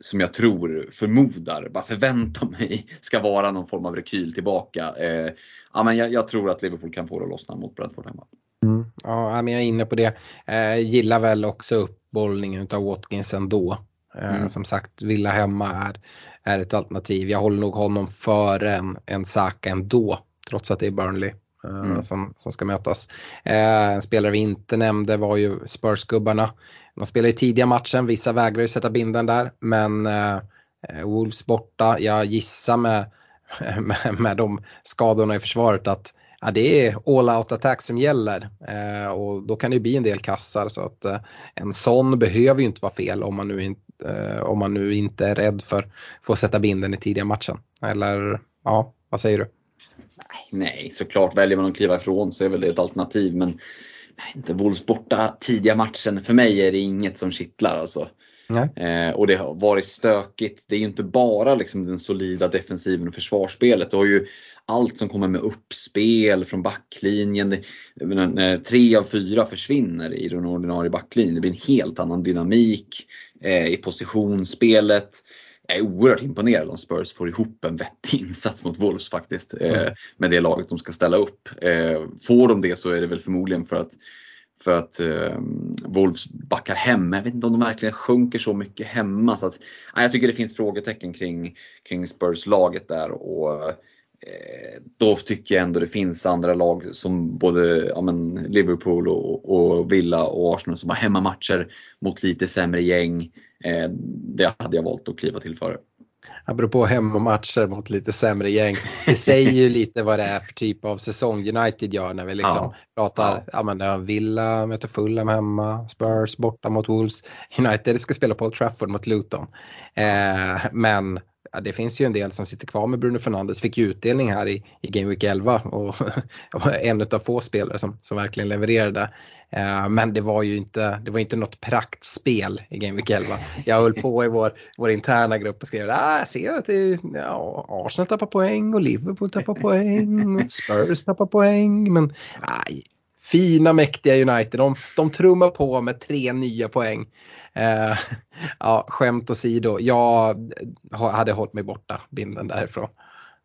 som jag tror, förmodar, bara förväntar mig ska vara någon form av rekyl tillbaka. Eh, ja, men jag, jag, tror att Liverpool kan få det att lossna mot Bradford hemma. Mm. Ja, men jag är inne på det. Eh, gillar väl också uppbollningen av Watkins ändå. Eh, mm. Som sagt, Villa hemma är, är ett alternativ. Jag håller nog honom före en, en Saka ändå, trots att det är Burnley. Mm. som, som ska mötas. En spelare vi inte nämnde var ju Spurs-gubbarna. De spelar i tidiga matchen, vissa vägrar ju sätta binden där men Wolves borta, jag gissar med, <laughs> med, med de skadorna i försvaret att ja, det är all out attack som gäller eh, och då kan det bli en del kassar så att eh, en sån behöver ju inte vara fel om man nu, in, eh, om man nu inte är rädd för, att sätta binden i tidiga matchen. Eller ja, vad säger du? Nej, såklart väljer man att kliva ifrån så är väl det ett alternativ men nej, inte Wolves borta tidiga matchen. För mig är det inget som kittlar alltså. Eh, och det har varit stökigt. Det är ju inte bara liksom den solida defensiven och försvarsspelet. Du har ju allt som kommer med uppspel från backlinjen. Det, när tre av fyra försvinner i den ordinarie backlinjen, det blir en helt annan dynamik eh, i positionsspelet. Är oerhört imponerad om Spurs får ihop en vettig <laughs> insats mot Wolves faktiskt. Eh, mm. Med det laget de ska ställa upp. Eh, får de det så är det väl förmodligen för att för att eh, Wolves backar hem. Jag vet inte om de verkligen sjunker så mycket hemma. Så att, ja, jag tycker det finns frågetecken kring, kring Spurs-laget där. Och, då tycker jag ändå det finns andra lag som både ja, men Liverpool och, och, Villa och Arsenal som har hemmamatcher mot lite sämre gäng. Eh, det hade jag valt att kliva till före apropå hemmamatcher mot lite sämre gäng. Det säger ju <laughs> lite vad det är för typ av säsong United gör när vi liksom ja. pratar, ja. ja men Villa möter Fulham hemma, Spurs borta mot Wolves, United ska spela på Old Trafford mot Luton. Eh, men ja, det finns ju en del som sitter kvar med Bruno Fernandes, fick ju utdelning här i, i Game Week 11 och, <laughs> var en av få spelare som, som verkligen levererade. Eh, men det var ju inte, det var inte något praktspel i Game Week 11. Jag höll på i vår, vår interna grupp och skrev ah, jag ser att det, ja, Arsenal tappar poäng och Liverpool tappar poäng och Spurs tappar poäng. Men aj, fina mäktiga United, de, de trummar på med tre nya poäng. Eh, <laughs> ja, skämt åsido, jag hade hållit mig borta binden därifrån.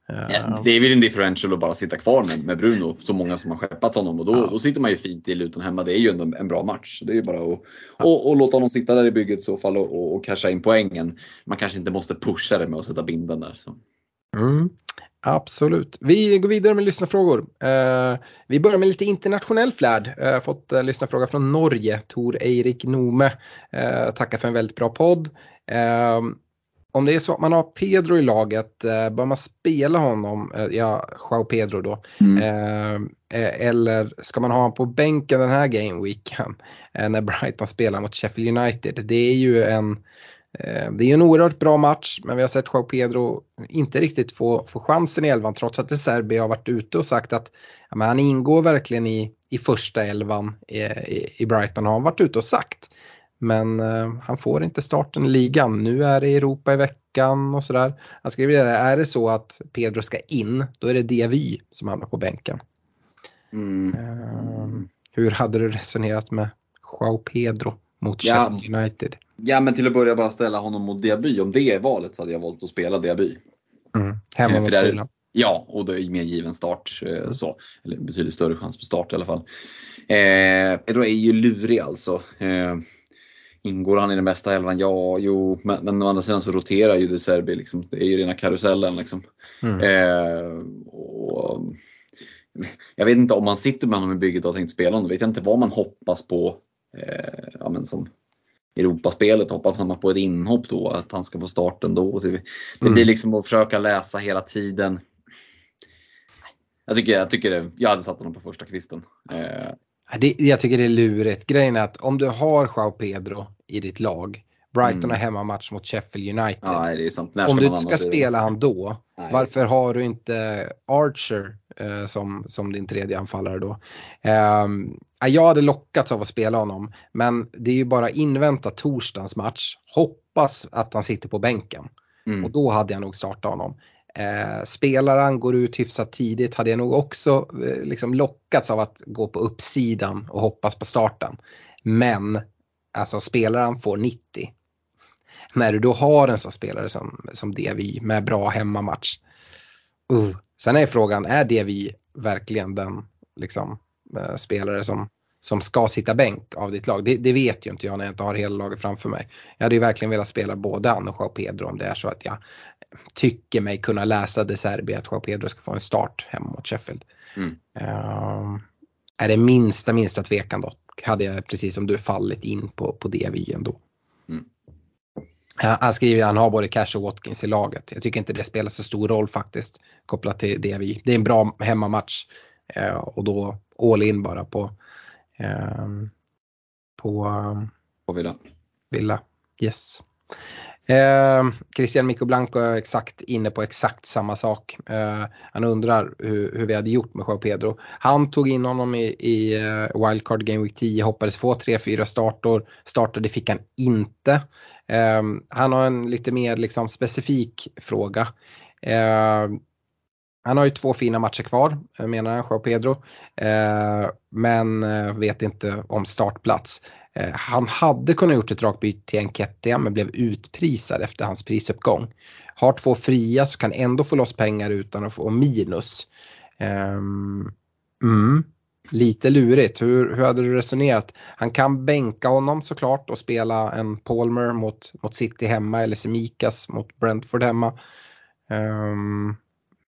Ja, det är väl en differential att bara sitta kvar med, med Bruno, så många som har skeppat honom och då, ja. då sitter man ju fint i Luton hemma. Det är ju en, en bra match. Det är ju bara att ja. och, och låta honom sitta där i bygget i så fall och, och, och casha in poängen. Man kanske inte måste pusha det med att sätta binden där. Så. Mm. Absolut. Vi går vidare med lyssnarfrågor. Uh, vi börjar med lite internationell flärd. Jag uh, har fått en lyssnarfråga från Norge, Tor Eirik Nome. Uh, tackar för en väldigt bra podd. Uh, om det är så att man har Pedro i laget, eh, bör man spela honom, eh, ja, Joao Pedro då, mm. eh, eller ska man ha honom på bänken den här gameweeken eh, när Brighton spelar mot Sheffield United? Det är ju en, eh, det är en oerhört bra match men vi har sett Joao Pedro inte riktigt få, få chansen i elvan trots att Serbi har varit ute och sagt att ja, han ingår verkligen i, i första elvan i, i, i Brighton har han varit ute och sagt. Men eh, han får inte starten i ligan. Nu är det Europa i veckan och sådär. Han skriver det, är det så att Pedro ska in, då är det Diavy som hamnar på bänken. Mm. Eh, hur hade du resonerat med Joao Pedro mot ja. Sheffield United? Ja men till att börja bara ställa honom mot Diaby. Om det är valet så hade jag valt att spela Diaby. Mm. Hemma eh, mot där, Ja, och det är mer given start. Eh, så. Eller betydligt större chans på start i alla fall. Eh, Pedro är ju lurig alltså. Eh, Ingår han i den bästa elvan? Ja, jo, men, men å andra sidan så roterar ju De Serbi. Liksom. Det är ju rena karusellen. Liksom. Mm. Eh, och, jag vet inte om man sitter med honom i bygget och har tänkt spela honom. Då vet jag inte vad man hoppas på. Eh, ja, men som Europaspelet hoppas man på ett inhopp då, att han ska få starten då. Det, mm. blir liksom att försöka läsa hela tiden. Jag tycker, jag, tycker det, jag hade satt honom på första kvisten. Eh, det, jag tycker det är lurigt. Grejen är att om du har Joao Pedro i ditt lag, Brighton mm. har hemmamatch mot Sheffield United. Ja, om du ska spela han då, Nej. varför har du inte Archer eh, som, som din tredje anfallare då? Eh, jag hade lockats av att spela honom, men det är ju bara invänta torsdagens match. Hoppas att han sitter på bänken. Mm. Och då hade jag nog startat honom. Eh, spelar han går ut hyfsat tidigt hade jag nog också eh, liksom lockats av att gå på uppsidan och hoppas på starten. Men alltså spelaren får 90. När du då har en sån spelare som, som DVI med bra hemmamatch. Uh. Sen är frågan, är DVI verkligen den liksom, eh, spelare som, som ska sitta bänk av ditt lag? Det, det, vet ju inte jag när jag inte har hela laget framför mig. Jag hade ju verkligen velat spela både han och Pedro om det är så att jag tycker mig kunna läsa De Serbi att Joao Pedro ska få en start hemma mot Sheffield. Mm. Uh, är det minsta minsta tvekan då hade jag precis som du fallit in på, på det vi ändå. Mm. Han skriver att han har både Cash och Watkins i laget. Jag tycker inte det spelar så stor roll faktiskt kopplat till det vi. Det är en bra hemmamatch uh, och då all in bara på, uh, på, på Villa. Villa. Yes. Eh, Christian Mikko Blanco är exakt inne på exakt samma sak. Eh, han undrar hur, hur, vi hade gjort med Joao Pedro. Han tog in honom i, i uh, Wildcard Game Week 10, hoppades få 3-4 startor. Starter, det fick han inte. Eh, han har en lite mer liksom, specifik fråga. Eh, han har ju två fina matcher kvar eh, menar han, Joao Pedro. Eh, men vet inte om startplats. Eh, han hade kunnat gjort ett rakt byte till Enketia men blev utprisad efter hans prisuppgång. Har två fria så kan ändå få loss pengar utan att få minus. Um, mm, lite lurigt. Hur, hur hade du resonerat? Han kan bänka honom såklart och spela en Palmer mot, mot City hemma eller Semikas mot Brentford hemma. Um,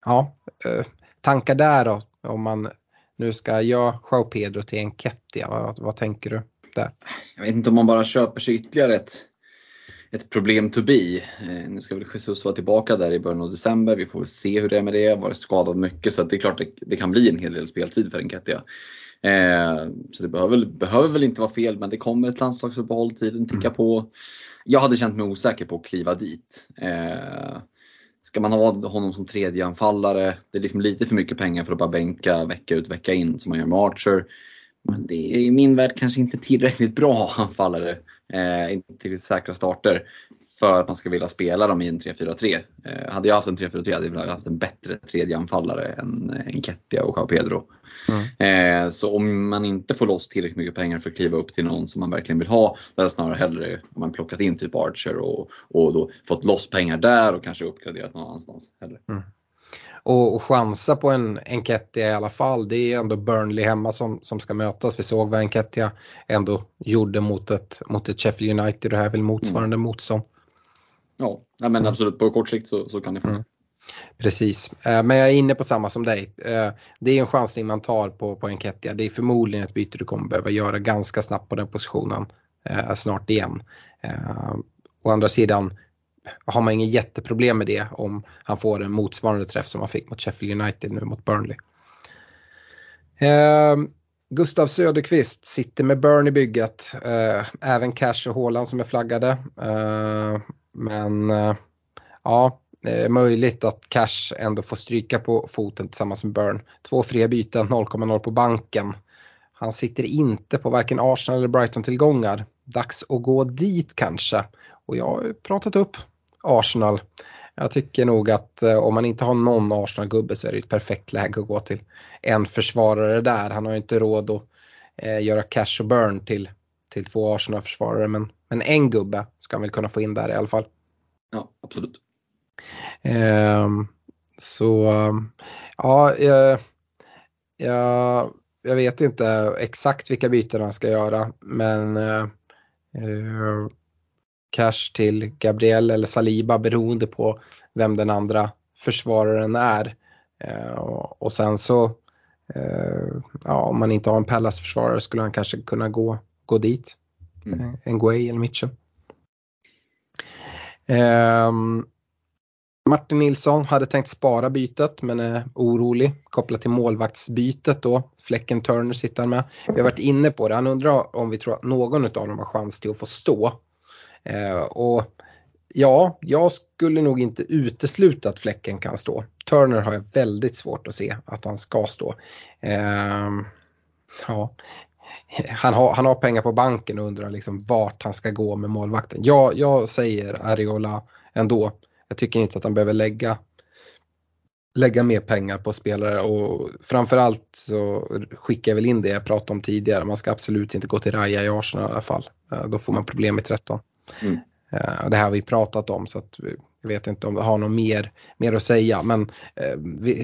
ja, uh, tankar där då om man nu ska göra Joao Pedro till Enketia, vad, vad tänker du? Där. Jag vet inte om man bara köper sig ytterligare ett, ett problem to be. Eh, nu ska väl Jesus vara tillbaka där i början av december. Vi får väl se hur det är med det. Varit skadad mycket så det är klart det, det kan bli en hel del speltid för Enketia. Eh, så det behöver, behöver väl inte vara fel men det kommer ett landslagsuppehåll, tiden tickar mm. på. Jag hade känt mig osäker på att kliva dit. Eh, ska man ha honom som tredje anfallare? Det är liksom lite för mycket pengar för att bara bänka vecka ut vecka in som man gör med Archer. Men det är i min värld kanske inte tillräckligt bra anfallare, eh, inte tillräckligt säkra starter för att man ska vilja spela dem i en 3-4-3. Eh, hade jag haft en 3-4-3 hade jag haft en bättre tredje anfallare än Enketia och Joao Pedro. Mm. Eh, så om man inte får loss tillräckligt mycket pengar för att kliva upp till någon som man verkligen vill ha, då hade snarare hellre om man plockat in typ Archer och, och då fått loss pengar där och kanske uppgraderat någon annanstans. Hellre. Mm och, och chansa på en Enketia i alla fall. Det är ändå Burnley hemma som, som ska mötas. Vi såg vad Enketia ändå gjorde mot ett, mot ett Sheffield United och det här är väl motsvarande mm. motstånd. Ja, men mm. absolut på kort sikt så, så kan det funka. Mm. Precis, eh, men jag är inne på samma som dig. Eh, det är en chansning man tar på, på Enketia. Det är förmodligen ett byte du kommer behöva göra ganska snabbt på den positionen eh, snart igen. Å andra sidan, har man inget jätteproblem med det om han får en motsvarande träff som han fick mot Sheffield United nu mot Burnley. Eh, Gustav Söderqvist sitter med Burn i bygget. Eh, även Cash och Haaland som är flaggade. Eh, men eh, ja, det är möjligt att Cash ändå får stryka på foten tillsammans med Burn. Två fria byten, 0,0 på banken. Han sitter inte på varken Arsenal eller Brighton-tillgångar. Dags att gå dit kanske. Och jag har pratat upp Arsenal. Jag tycker nog att eh, om man inte har någon Arsenal-gubbe så är det ett perfekt läge att gå till en försvarare där. Han har ju inte råd att eh, göra cash och burn till, till två Arsenal-försvarare men, men en gubbe ska han väl kunna få in där i alla fall. Ja, absolut. Eh, så ja, jag, jag, jag, vet inte exakt vilka byten han ska göra men eh, eh cash till Gabriel eller Saliba beroende på vem den andra försvararen är. Eh, och sen så, eh, ja, om man inte har en Pallas-försvarare skulle han kanske kunna gå, gå dit. Mm. Eh, en Guay eller Mitchell. Um, Martin Nilsson hade tänkt spara bytet men är orolig kopplat till målvaktsbytet då. Fläcken Turner sitter han med. Vi har varit inne på det. Han undrar om vi tror att någon av dem har chans till att få stå. Eh, och ja, jag skulle nog inte utesluta att Fläcken kan stå. Turner har jag väldigt svårt att se att han ska stå. Eh, ja. Han har, han har pengar på banken och undrar liksom vart han ska gå med målvakten. Ja, jag säger Ariola ändå. Jag tycker inte att han behöver lägga lägga mer pengar på spelare och framförallt så skickar jag väl in det jag pratade om tidigare. Man ska absolut inte gå till Raja i Arsenal i alla fall. Eh, då får man problem i 13. Mm. Uh, det här har vi pratat om så att jag vet inte om vi har något mer, mer att säga men uh,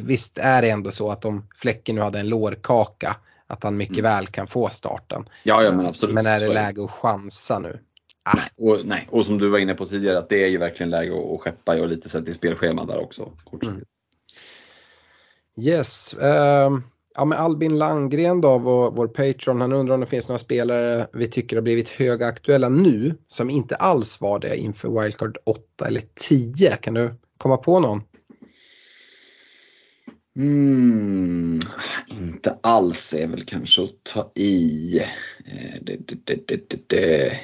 visst är det ändå så att om Fläcken nu hade en lårkaka att han mycket mm. väl kan få starten. Ja, ja men absolut. Men är det läge att chansa nu? Ah. Och, nej, och som du var inne på tidigare att det är ju verkligen läge att, att skeppa och lite sätt i spelschema där också. kortsiktigt. Yes. ehm, ja, men Albin Landgren då, vår, vår Patreon, han undrar om det finns några spelare vi tycker har blivit högaktuella nu som inte alls var det inför Wildcard 8 eller 10. Kan du komma på någon? Mm, inte alls är väl kanske att ta i. Eh, det, det, det, det, det, det.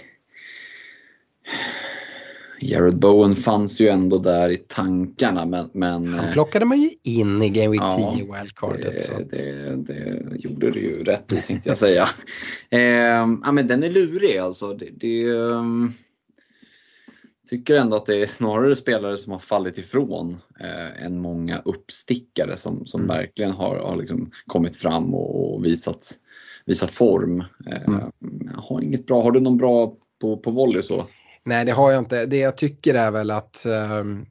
Jared Bowen fanns ju ändå där i tankarna men, men Han eh, plockade man ju in i Game Week Ja, 10 wildcardet. så det, att, det, det gjorde det ju rätt i tänkte jag säga. <laughs> eh, ja, men den är lurig alltså. Det, det, ehm, tycker ändå att det är snarare spelare som har fallit ifrån eh, än många uppstickare som, som Mm. verkligen har, har liksom kommit fram och, och visat, visat form. Eh, Mm. har inget bra, har du någon bra på, på volley så? Nej det har jag inte. Det jag tycker är väl att ehm,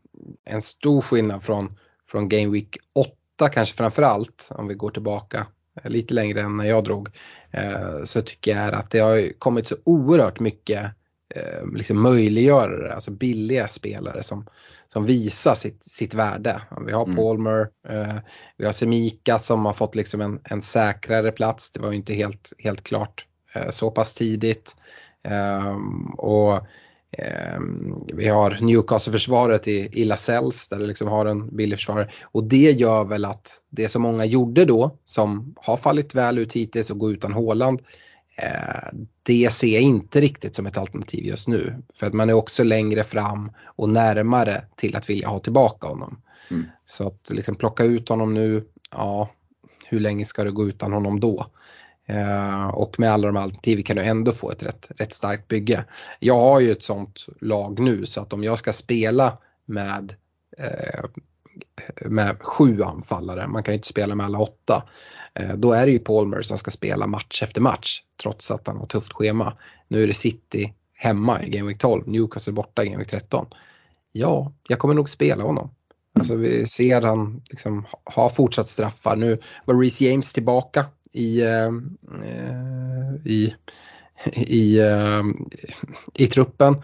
en stor skillnad från, från Game Week 8 kanske framförallt om vi går tillbaka eh, lite längre än när jag drog. eh, så tycker jag är att det har kommit så oerhört mycket eh, liksom möjliggörare, alltså billiga spelare som, som visar sitt, sitt värde. Vi har Mm. Palmer, eh, vi har Semika som har fått liksom en, en säkrare plats. Det var ju inte helt, helt klart så pass tidigt. Ehm, och vi har Newcastle-försvaret i, i Lasells där det liksom har en billig försvarare. Och det gör väl att det som många gjorde då som har fallit väl ut hittills och går utan Håland Eh, det ser jag inte riktigt som ett alternativ just nu. För att man är också längre fram och närmare till att vilja ha tillbaka honom. Mm. Så att liksom plocka ut honom nu, ja, hur länge ska det gå utan honom då? Eh, och med alla de alternativen kan du ändå få ett rätt, rätt starkt bygge. Jag har ju ett sånt lag nu så att om jag ska spela med eh, med sju anfallare, man kan ju inte spela med alla åtta. Eh, Då är det ju Palmer som ska spela match efter match trots att han har tufft schema. Nu är det City hemma i Game Week 12, Newcastle borta i Game Week 13. Ja, jag kommer nog spela honom. Alltså vi ser han liksom ha fortsatt straffar. Nu var Reece James tillbaka i, eh, eh, i, <laughs> i, eh, i truppen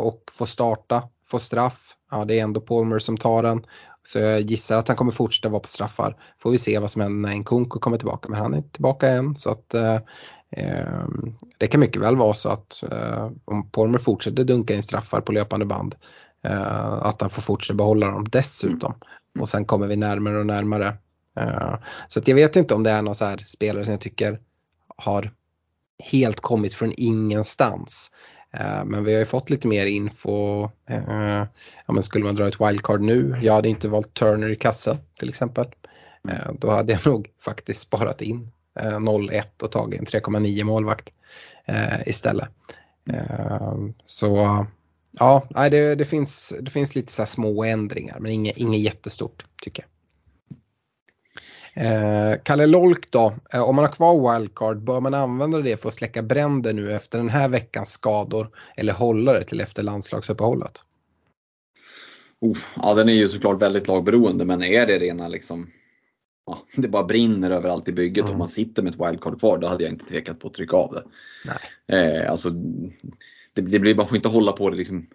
och får starta, får straff. Ja, det är ändå Palmer som tar den. Så jag gissar att han kommer fortsätta vara på straffar. Får vi se vad som händer när Nkunku kommer tillbaka. Men han är inte tillbaka än så att eh, eh, det kan mycket väl vara så att eh, om Palmer fortsätter dunka in straffar på löpande band eh, att han får fortsätta behålla dem dessutom. Och sen kommer vi närmare och närmare. Eh, så jag vet inte om det är någon så spelare som jag tycker har helt kommit från ingenstans. Eh, Men vi har ju fått lite mer info. Eh, Ja, men skulle man dra ett wildcard nu, jag hade inte valt Turner i kassen till exempel. Eh, Då hade jag <laughs> nog faktiskt sparat in eh, 0-1 och tagit en 3,9 målvakt istället. Så ja, det, det, finns, det finns lite så små ändringar men inget, inget jättestort tycker jag. Eh, Kalle Lolk då, eh, om man har kvar wildcard, bör man använda det för att släcka bränder nu efter den här veckans skador eller hålla det till efter landslagsuppehållet? Oh, ja, den är ju såklart väldigt lagberoende men är det rena liksom Ja, det bara brinner överallt i bygget Mm. och man sitter med ett wildcard kvar, då hade jag inte tvekat på att trycka av det. Nej. Eh, alltså, det, det blir, man får inte hålla på det liksom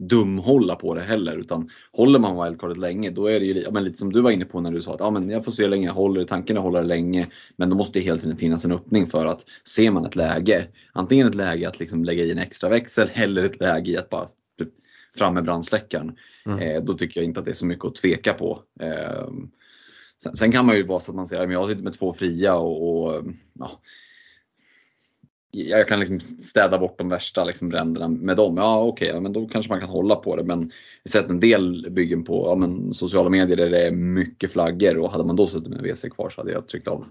dumhålla på det heller utan håller man wildcardet länge då är det ju men lite som du var inne på när du sa att ja, men jag får se hur länge jag håller, tanken är att hålla det länge men då måste det hela tiden finnas en öppning för att ser man ett läge, antingen ett läge att liksom lägga i en extra växel <laughs> eller ett läge i att bara typ, fram med brandsläckaren. Mm. Eh, då tycker jag inte att det är så mycket att tveka på. Eh, sen, sen kan man ju vara så att man säger att jag sitter med två fria och, och ja, jag kan liksom städa bort de värsta liksom bränderna med dem. Ja okej, ja, men då kanske man kan hålla på det. Men vi har sett en del byggen på ja, men sociala medier där det är mycket flaggor och hade man då suttit med WC kvar så hade jag tryckt av.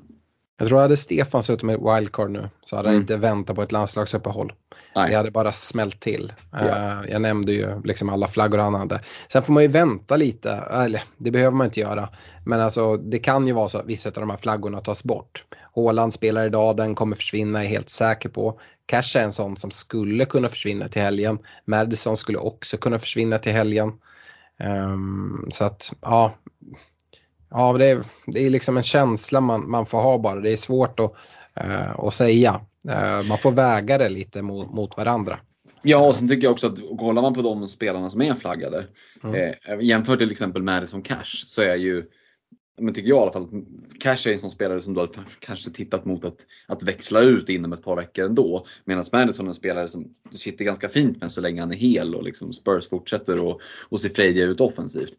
Jag tror hade Stefan suttit med wildcard nu så hade han Mm. inte väntat på ett landslagsuppehåll. Nej. Det hade bara smält till. Ja. Eh, Jag nämnde ju liksom alla flaggor han hade. Sen får man ju vänta lite, eller det behöver man inte göra. Men alltså det kan ju vara så att vissa av de här flaggorna tas bort. Håland spelar idag, den kommer försvinna, är jag helt säker på. Cash är en sån som skulle kunna försvinna till helgen. Madison skulle också kunna försvinna till helgen. Ehm, så att ja, ja det, är, det är liksom en känsla man, man får ha bara. Det är svårt att, eh, att säga. Eh, man får väga det lite mot, mot varandra. Ja, och sen tycker jag också att kollar man på de spelarna som är flaggade, Mm. eh, jämför till exempel Madison Cash så är ju, men tycker jag i alla fall, att Cash är en sån spelare som du har kanske tittat mot att, att växla ut inom ett par veckor ändå. Medan Madison är en spelare som sitter ganska fint med så länge han är hel och liksom Spurs fortsätter och, och ser frejdiga ut offensivt.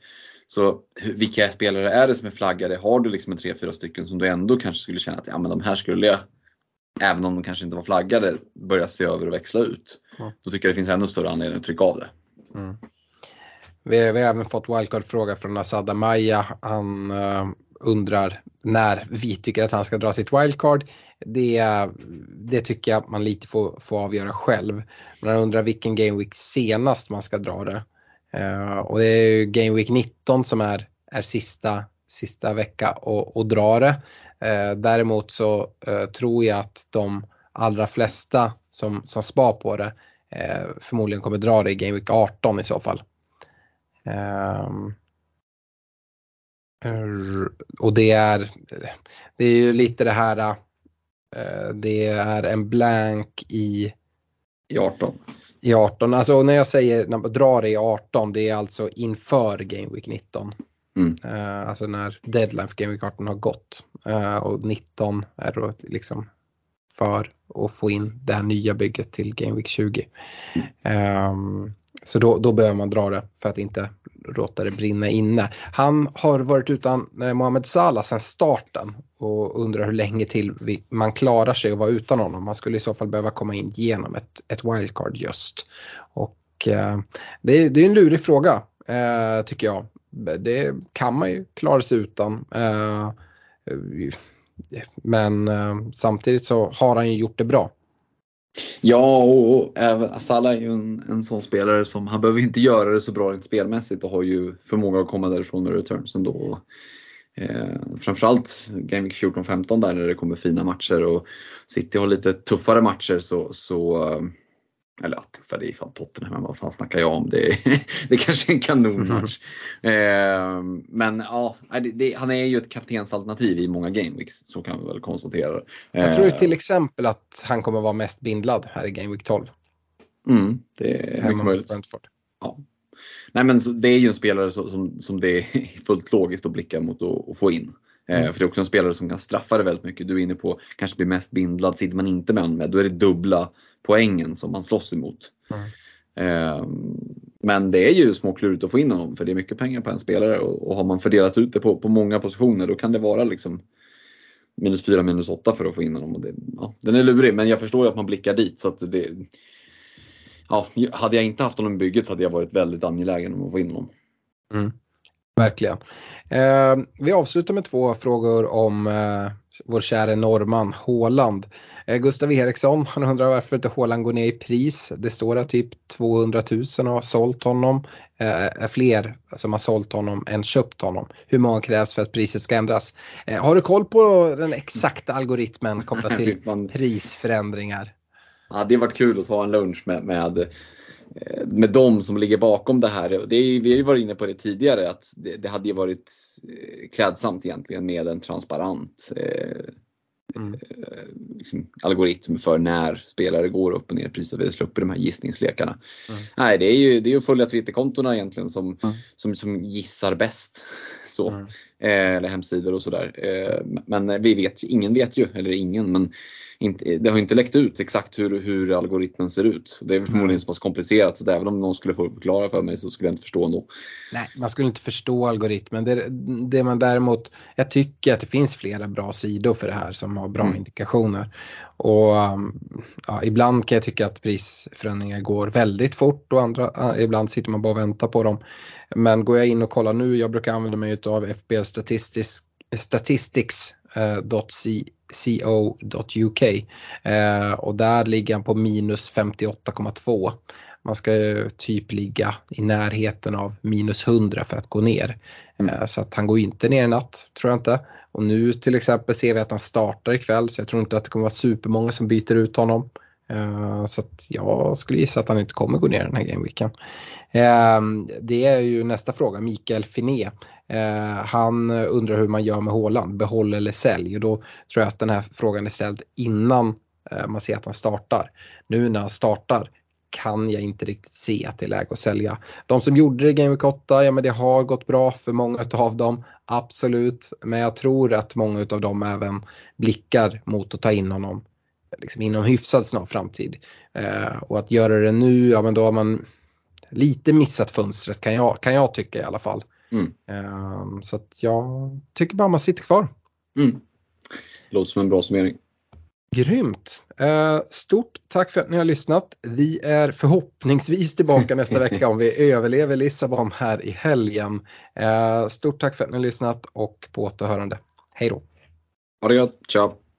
Så vilka spelare är det som är flaggade? Har du liksom en tre, fyra stycken som du ändå kanske skulle känna att ja, men de här skulle jag, även om de kanske inte var flaggade, börja se över och växla ut. Mm. Då tycker jag det finns ännu större anledning att trycka av det. Mm. Vi, vi har även fått wildcard-fråga från Asad Amaya. Han uh, undrar när vi tycker att han ska dra sitt wildcard. Det, det tycker jag att man lite får, får avgöra själv. Men han undrar vilken game week senast man ska dra det. Uh, och det är ju game week 19 som är, är sista, sista vecka och, och dra det. Uh, däremot så uh, tror jag att de allra flesta som, som spar på det förmodligen kommer dra det i Game Week 18 i så fall. Ehm, och det är, det är ju lite det här, eh, det är en blank i, I 18. i 18. Alltså när jag säger när man drar det i 18 det är alltså inför Game Week 19. Mm. Eh, alltså när deadline för Game Week 18 har gått. Eh, och 19 är då liksom för att få in det här nya bygget till Game Week 20. Ehm, så då, då behöver man dra det för att inte låta det brinna inne. Han har varit utan eh, Mohamed Salah sedan starten och undrar hur länge till vi, man klarar sig att vara utan honom. Man skulle i så fall behöva komma in genom ett, ett wildcard just. Och eh, det, är- det är en lurig fråga eh, tycker jag. Det kan man ju klara sig utan. Eh, men eh, samtidigt så har han ju gjort det bra. Ja, och, även Salah är ju en, en sån spelare som, han behöver inte göra det så bra rent spelmässigt och har ju förmåga att komma därifrån med returns ändå. Eh, framförallt Game Week 14-15 där när det kommer fina matcher och City har lite tuffare matcher så, så eh, eller ja, tuffare, det är fan Tottenham, men vad fan snackar jag om? Det, <laughs> det är kanske är en kanonmatch. Eh, men ja, det, det, han är ju ett kaptensalternativ i många Game Weeks, så kan vi väl konstatera. Jag tror Eh, till exempel att han kommer vara mest bindlad här i Game Week 12. Mm, det är mycket möjligt. Ja. Nej men så, det är ju en spelare som, som, som det är <laughs> fullt logiskt att blicka mot och, och få in. Eh, Mm. för det är också en spelare som kan straffa det väldigt mycket. Du är inne på kanske blir mest bindlad. Sitter man inte med honom med, då är det dubbla poängen som man slåss emot. Mm. Eh, men det är ju småklurigt att få in honom för det är mycket pengar på en spelare och, och har man fördelat ut det på, på många positioner då kan det vara liksom minus 4, minus 8 för att få in honom. Och det, ja, den är lurig men jag förstår ju att man blickar dit. Så att det, ja, hade jag inte haft honom i bygget så hade jag varit väldigt angelägen om att få in honom. Mm. Verkligen. Eh, vi avslutar med två frågor om eh, vår kära norrman Håland. Eh, Gustav Eriksson, han undrar varför inte Håland går ner i pris. Det står att typ 200 000 har sålt honom. Eh, fler som har sålt honom än köpt honom. Hur många krävs för att priset ska ändras? Eh, har du koll på den exakta algoritmen kopplat <laughs> till prisförändringar? Ja, det har varit kul att ta en lunch med, med, med de som ligger bakom det här. Det är, vi har ju varit inne på det tidigare att det, det hade ju varit eh, klädsamt egentligen med en transparent eh, Mm. eh, liksom, algoritm för när spelare går upp och ner i pris. Vi slipper de här gissningslekarna. Mm. Nej, det är ju, det är ju att följa Twitterkontona egentligen som, Mm. som, som gissar bäst. <laughs> Så. Mm. Eh, eller hemsidor och sådär. Eh, men vi vet ju, ingen vet ju, eller ingen, men inte, det har inte läckt ut exakt hur, hur algoritmen ser ut. Det är förmodligen så pass komplicerat så även om någon skulle få förklara för mig så skulle jag inte förstå ändå. Nej, man skulle inte förstå algoritmen. Det, det man däremot, jag tycker att det finns flera bra sidor för det här som har bra Mm. indikationer. Och um, ja, ibland kan jag tycka att prisförändringar går väldigt fort och andra, ibland sitter man bara och väntar på dem. Men går jag in och kollar nu, jag brukar använda mig av FBL Statistics, Statistics eh, eh, och där ligger han på minus 58,2. Man ska ju typ ligga i närheten av minus 100 för att gå ner. Eh, Så att han går inte ner i natt, tror jag inte. Och nu till exempel ser vi att han startar ikväll så jag tror inte att det kommer vara supermånga som byter ut honom. Eh, så att jag skulle gissa att han inte kommer gå ner den här gameweeken. Ehm, det är ju nästa fråga, Mikael Finé. Eh, han undrar hur man gör med Håland, behåll eller sälj. Och då tror jag att den här frågan är ställd innan eh, man ser att han startar. Nu när han startar kan jag inte riktigt se att det är läge att sälja. De som gjorde det i Game Week 8, ja men det har gått bra för många av dem, absolut. Men jag tror att många av dem även blickar mot att ta in honom liksom inom hyfsad snar framtid. Eh, och att göra det nu, ja men då har man lite missat fönstret kan jag, kan jag tycka i alla fall. Mm. Eh, så att jag tycker bara man sitter kvar. Mm. Låter som en bra summering. Grymt! Eh, stort tack för att ni har lyssnat. Vi är förhoppningsvis tillbaka nästa <laughs> vecka om vi överlever Lissabon här i helgen. Eh, stort tack för att ni har lyssnat och på återhörande. Hej då! Ha det gott, ciao!